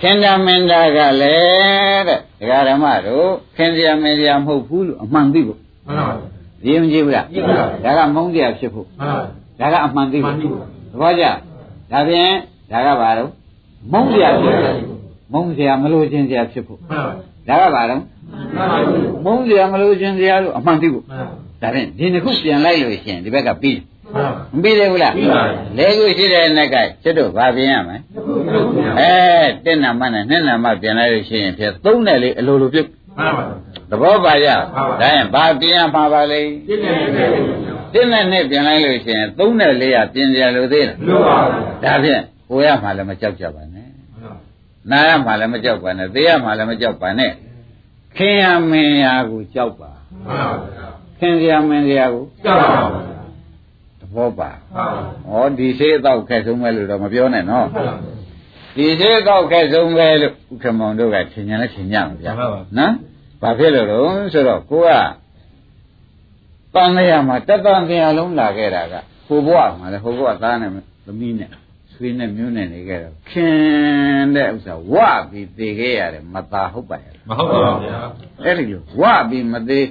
ခင်ဗျာမင်းသားကလည်းတဲ့ဒကာဓမ္မတို့ခင်ဗျာမင်းသားမဟုတ်ဘူးလို့အမှန်သိဖို့ မှန်ပါဒီမကြည့်ဘူးလားကြည့်ပါဒါကမုန်းကြဖြစ်ဖို့မှန်ပါဒါကအမှန်သိဖို့မှန်သိဖို့သဘောကျဒါဖြင့်ဒါကဘာလို့မုန်းကြဖြစ်ဖို့မုန်းကြမလို့ခြင်းကြဖြစ်ဖို့မှန်ပါဒါကဘာလို့မှန်ပါမုန်းကြမလို့ခြင်းကြလို့အမှန်သိဖို့မှန်ပါဒါဖြင့်ဒီနှစ်ခုပြန်လိုက်လို့ရှိရင်ဒီဘက်ကပြီးမှန်ပါမပြီးသေးဘူးလားပြီးပါပြီလေခုရှိတဲ့နဲ့ကကျွတ်တို့ဘာပြင်ရမလဲအဲတက်နာမနဲ့နှစ်နာမပြန်လိုက်လို့ရှိရင်ဖြင့်သုံးတယ်လေအလိုလိုပြုတ် မှန်ပါသဘောပါရမှန်ပါဒါရင်ဘာပြင်ရမှာပါလဲပြည့်နေတယ်တက်နဲ့နှစ်ပြန်လိုက်လို့ရှိရင်သုံးတယ်လေးကပြင်ကြလို့သေးတယ်လို့ပါဒါဖြင့်ကိုရမှာလည်းမကြောက်ကြပါနဲ့နာရမှာလည်းမကြောက်ပါနဲ့သိရမှာလည်းမကြောက်ပါနဲ့ခင်ရမင်းရာကိုကြောက်ပါမှန်ပါခင်ရမင်းရာကိုကြောက်ပါသဘောပါမှန်ပါဩဒီသေးအတော့ခက်ဆုံးပဲလို့တော့မပြောနဲ့နော်မှန်ပါ ဒီသေးအတော့ခက်ဆုံးပဲလို့ဥက္ကမောင်တို့ကထင်ကြလဲထင်ကြမှာဗျာမှန်ပါနော်ဘာဖြစ်လို့လဲဆိုတော့ကိုကတန်လျာမှာတတန်တရားလုံးလာခဲ့တာကဟိုဘဝမှာလေဟိုဘဝသားနဲ့သမီးနဲ့ဆွေးနဲ့မျိုးနဲ့နေခဲ့တော့ခင်တဲ့ဥစ္စာဝပြီးသေခဲ့ရတယ်မသာဟုတ်ပါရဲ့မဟုတ်ပါဗျာအဲ့ဒီလိုဝပြီးမသေး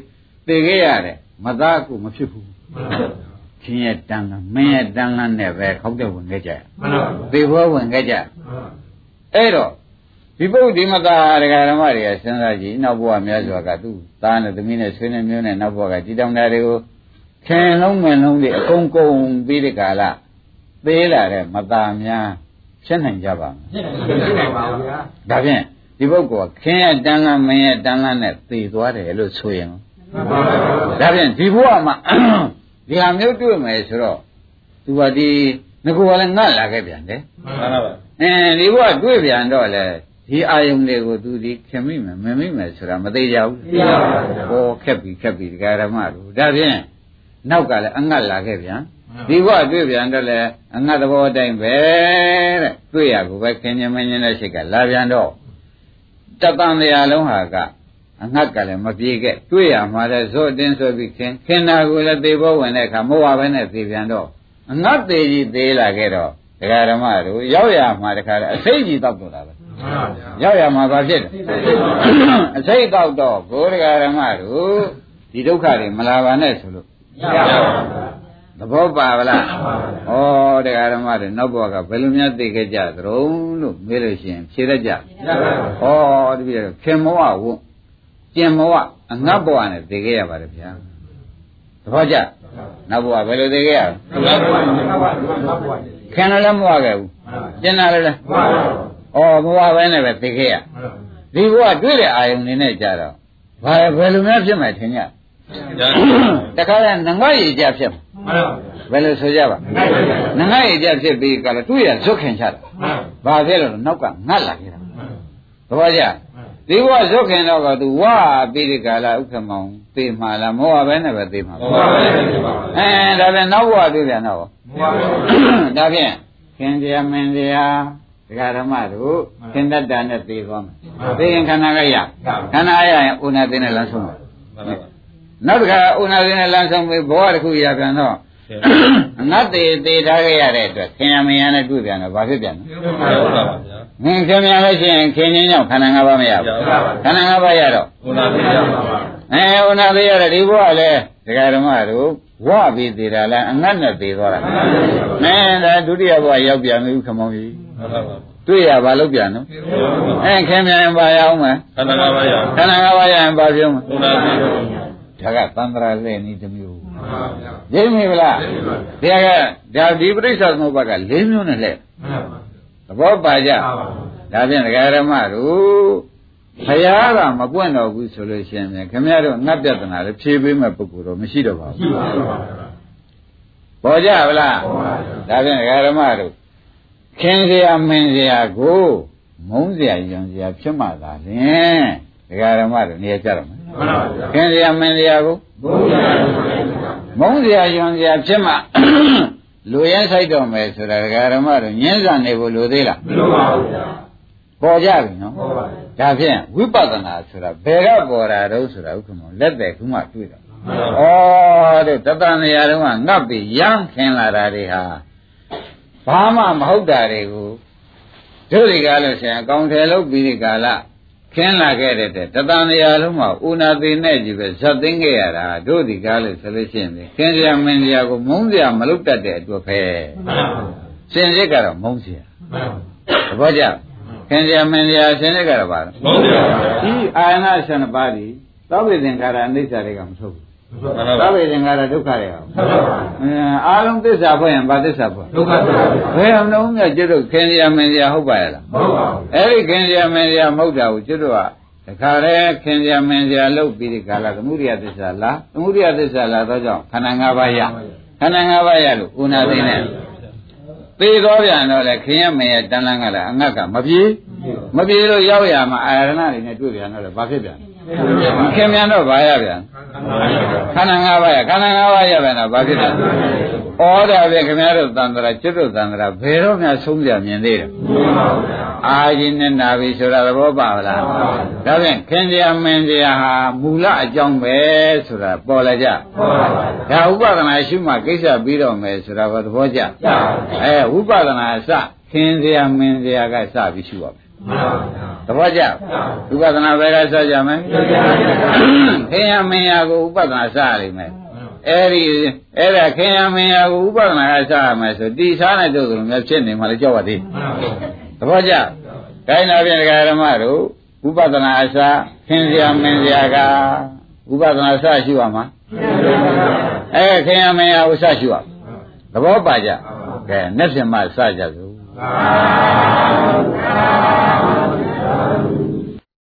သေခဲ့ရတယ်မသာကိုမဖြစ်ဘူးမှန်ပါ ခင်ရဲ့တန်ကမင်းရဲ့တန်ကနဲ့ပဲခောက်တဲ့ဝင်ခဲ့ကြရမှန်ပါသေဘောဝင်ခဲ့ကြမှန်ပါအဲ့တော့ဒီပုဒ်ဒီမသာဒကာဓမ္မတွေကစဉ်းစားကြည့်နောက်ဘဝများစွာကသူ့သားနဲ့သမီးနဲ့ဆွေးနွေးမျိုးနဲ့နောက်ဘဝကဒီတောင်တာတွေကိုခင်လုံးမင်လုံးတွေအကုန်ကုန်ပြီးတဲ့ကာလသေးလာတဲ့မသာများဖြစ်နိုင်ကြပါမဖြစ်နိုင်ပါဗျာလားဒါဖြင့်ဒီပုဂ္ဂိုလ်ကခင်ရဲ့တန်လန်းမင်းရဲ့တန်လန်းနဲ့သေသွားတယ်လို့ဆိုရင်မှန်ပါဒါဖြင့်ဒီဘဝမှာ ဒီဟာမျိုးတွေ့မယ်ဆိုတော့သူကဒီငကူကလည်းငတ်လာခဲ့ပြန်တယ်မှန်ပါအင်းဒီဘုရားတွေ့ပြန်တော့လေဒီအာယုန်တွေကိုသူဒီခင်မိမယ်မမိမယ်ဆိုတာမသေးကြဘူးသိပါပါဗျာဟောခက်ပြီခက်ပြီဒကာရမတို့ဒါဖြင့်နောက်ကလည်းအငတ်လာခဲ့ပြန်မှန်ပါဒီဘုရားတွေ့ပြန်တော့လေအငတ်သဘောအတိုင်းပဲတဲ့တွေ့ရကိုပဲခင်ញမင်းញတဲ့ရှိတ်ကလာပြန်တော့တတန်တရားလုံးဟာက အငတ်ကလည်းမပြေခဲ့တွေ့ရမှာလဲဇော့တင်းဆိုပြီးခင်ခင်နာကိုလည်းသေဘောဝင်တဲ့အခါမဟုတ်ပါပဲနဲ့သေပြန်တော့အငတ်သေးကြီးသေးလာခဲ့တော့ဒကာရမတို့ရောက်ရမှာတခါလေအစိတ်ကြီးတောက်တော့တာပဲမှန်ပါဗျာရောက်ရမှာဘာဖြစ်လဲအစိတ်တောက်တော့ဘုရားဓမ္မတို့ဒီဒုက္ခတွေမလာပါနဲ့ဆိုလို့ရပါဗျာသဘောပါဗလားမှန်ပါဗျာဩတရားဓမ္မတွေနောက်ဘဝကဘယ်လိုများသိခဲ့ကြသတုံးလို့မေးလို့ရှိရင်ဖြေတတ်ကြရပါဗျာဩတပည့်တော်ခင်မောဝ ဝကျင်မောဝအငတ်ဘဝနဲ့သိခဲ့ရပါတယ်ဗျာသဘောကျနောက်ဘဝဘယ်လိုသိခဲ့ရလဲမှန်ပါဗျာမှန်ပါဗျာခင်လည်းမဝခဲ့ဘူးကျင်တာလည်းလဲမှန်ပါဗျာဩဘဝပဲနဲ့ပဲသိခဲ့ရဒီဘုရားတွေ့တဲ့အာယုန်နေနဲ့ကြတော့ဘာဘယ်လိုများဖြစ်မယ်ထင်ကြတခါကငငတ်ရည်ကြဖြစ်မှာမှန်ပါဘယ်လိုဆိုကြပါငငတ်ရည်ကြဖြစ်ပြီးကြတော့တွေ့ရဇွတ်ခင်ချတာမှန်ဘာဖြစ်လို့လဲနောက်ကငတ်လာခဲ့တာသဘောကျ ဒီဘုရားဇွတ်ခင်တော့ကသူဝါပြီးဒီကာလဥက္ကမောင်သိမှလားမောဟပဲနဲ့ပဲသိမှာမှန်ပါဗျာအဲဒါပြန်နောက်ဘဝတွေ့ပြန်တော့မှန်ပါဗျာဒါဖြင့်ခင်ဗျာမင်းဗျာဒကာဓမ္မတို့သင်္တတ္တနဲ့သိသွားမယ်သိရင်ခန္ဓာကရခန္ဓာရရင်ဥနာသိနဲ့လမ်းဆုံးတယ်နောက်တစ်ခါဥနာသိနဲ့လမ်းဆုံးပြီးဘဝတစ်ခုရပြန်တော့အငတ်သေးသေးထားခဲ့ရတဲ့အတွက်ခင်ဗျာမင်းရနဲ့တွေ့ပြန်တော့ဘာဖြစ်ပြန်လဲ ငင်ခင်ဗျာလို့ရှိရင်ခင်ချင်းကြောင့်ခန္ဓာ၅ပါးမရဘူးခန္ဓာ၅ပါးရတော့အဲဥနာသိရတဲ့ဒီဘဝလည်းဒကာဓမ္မတို့ဝပြီးသေးတာလားအငတ်နဲ့သေးသွားတာနဲဒါဒုတိယဘဝရောက်ပြန်ပြီခမောင်းကြီးတွေ့ရပါလို့ပြန်နော်အဲခင်ဗျာရင်ပါရအောင်မယ်ခန္ဓာ၅ပါးရခန္ဓာ၅ပါးရရင်ပါပြုံးမယ်ဘုရားသိတော်ဒါကသန္တရာလဲနည်းတစ်မျိုးမှန်ပါဗျာသိမိဗလားဒါကဒါဒီပရိစ္ဆေသမုပ္ပါက၄မျိုးနဲ့လဲမှန်ပါ သဘောပါကြဒါဖြင့်ဒကာရမတို့ဘုရားကမပွင့်တော့ဘူးဆိုလို့ရှိရင်ခင်ဗျားတို့ငတ်ပြဿနာလည်းဖြေပေးမဲ့ပုဂ္ဂိုလ်တော့မရှိတော့ပါဘူးရှိပါပါပေါ်ကြဗလားဒါဖြင့်ဒကာရမတို့ခင်စရာမင်းစရာကိုမုန်းစရာယုံစရာဖြစ်မှသာလင်ဒကာရမတို့နေရာကြတော့မယ်မှန်ပါဗျာခင်စရာမင်းစရာကိုမုန်းစရာယုံစရာဖြစ်မှ လူရဲဆိုင်တော့မယ်ဆိုတာဒကာရမတို့ညင်းဆန်နေဖို့လိုသေးလားမလိုပါဘူးဗျာပေါ်ကြပြီနော်ဟုတ်ပါဘူးဒါဖြင့်ဝိပဿနာဆိုတာဘယ်ကပေါ်တာတော့ဆိုတာဥက္ကမောလက်တဲ့ခုမှတွေ့တာမှန်ပါဘူးဩတဲ့တတန်နေရာတုန်းကငတ်ပြီးရမ်းခင်လာတာတွေဟာဘာမှမဟုတ်တာတွေကိုတို့ဒီကားလို့ဆိုရင်အကောင်ထည်လုပ်ပြီးဒီကာလ ခင်းလာခဲ့တဲ့တတန်နေရာလုံးမှာဥနာသိနဲ့ကြီးပဲဇတ်သိင်းခဲ့ရတာတို့ဒီကားလို့ဆိုလို့ရှိရင်ခင်းစရာမင်းစရာကိုမုန်းစရာမလုပ်တတ်တဲ့အတွက်ပဲမှန်ပါဘူးစင်စစ်ကတော့မုန်းစရာမှန်ပါဘူးသဘောကျခင်ဗျာမင်းဗျာစင်စစ်ကတော့ပါလားမဟုတ်ပါဘူးဒီအာရဏရှင်ပါးဒီသောဘိသင်္ခါရအိဋ္ဌာတွေကမထုတ်ဘူးမှန်ပါ သောဘူးဘိသင်္ခါရဒုက္ခတွေကမှန်ပါဘူးအင်းအာလုံးသစ္စာဖွင့်ရင်ဘာသစ္စာဖွင့်ဒုက္ခသစ္စာဘယ်အောင်လုံးမြတ်ကျွတ်တို့ခင်ဗျာမင်းဗျာဟုတ်ပါရဲ့လားမဟုတ်ပါဘူးအဲ့ဒီခင်ဗျာမင်းဗျာမဟုတ်တာကိုကျွတ်တို့ကတခါလေခင်ဗျာမင်းဗျာလုတ်ပြီးဒီကာလသမုဒိယသစ္စာလားသမုဒိယသစ္စာလားတော့ကြောင့်ခန္ဓာ၅ပါးရခန္ဓာ၅ပါးရလို့ဥနာသိနေသေသောပြန်တော့လေခင်ရမင်းရဲ့တန်လန်းကလည်းအငတ်ကမပြေးမပြေလို့ရောက်ရမှာအာရဏတွေနဲ့တွေ့ပြန်တော့လေဘာဖြစ်ပြန် မခင်မြန်တော့ဘာရပြန်ခန္ဓာ၅ပါးရခန္ဓာ၅ပါးရပြန်တော့ဘာဖြစ်လဲဩဒါပဲခင်ဗျားတို့သံသရာจิตတို့သံသရာဘယ်တော့မှဆုံးပြမြင်သေးတယ်အာရင်နဲ့နာပြီဆိုတာသဘောပါလားဒါဖြင့်ခင်ဗျာမင်းတရားဟာမူလအကြောင်းပဲဆိုတာပေါ်လာကြဒါဥပဒနာရှိမှကိစ္စပြီးတော့မယ်ဆိုတာဘာသဘောကျအဲဥပဒနာအစခင်ဗျာမင်းတရားကစပြီးရှိပါမယ် သဘောကျဥပဒနာဘယ်ကစကြမလဲခင်ရမင်းရကိုဥပဒနာစရလိမ့်မယ်အဲ့ဒီအဲ့ဒါခင်ရမင်းရကိုဥပဒနာကစရမယ်ဆိုတိစားနဲ့တို့လိုမျိုးဖြစ်နေမှလည်းကြောက်ပါသေးမှန်ပါဘူးသဘောကျခိုင်းလာပြန်ဒကာဓမ္မတို့ဥပဒနာအစခင်စရာမင်းစရာကဥပဒနာစရှုရမှာအဲခင်ရမင်းရကိုစရှုရသဘောပါကြကဲနဲ့ပြင်မှစကြစို့သာ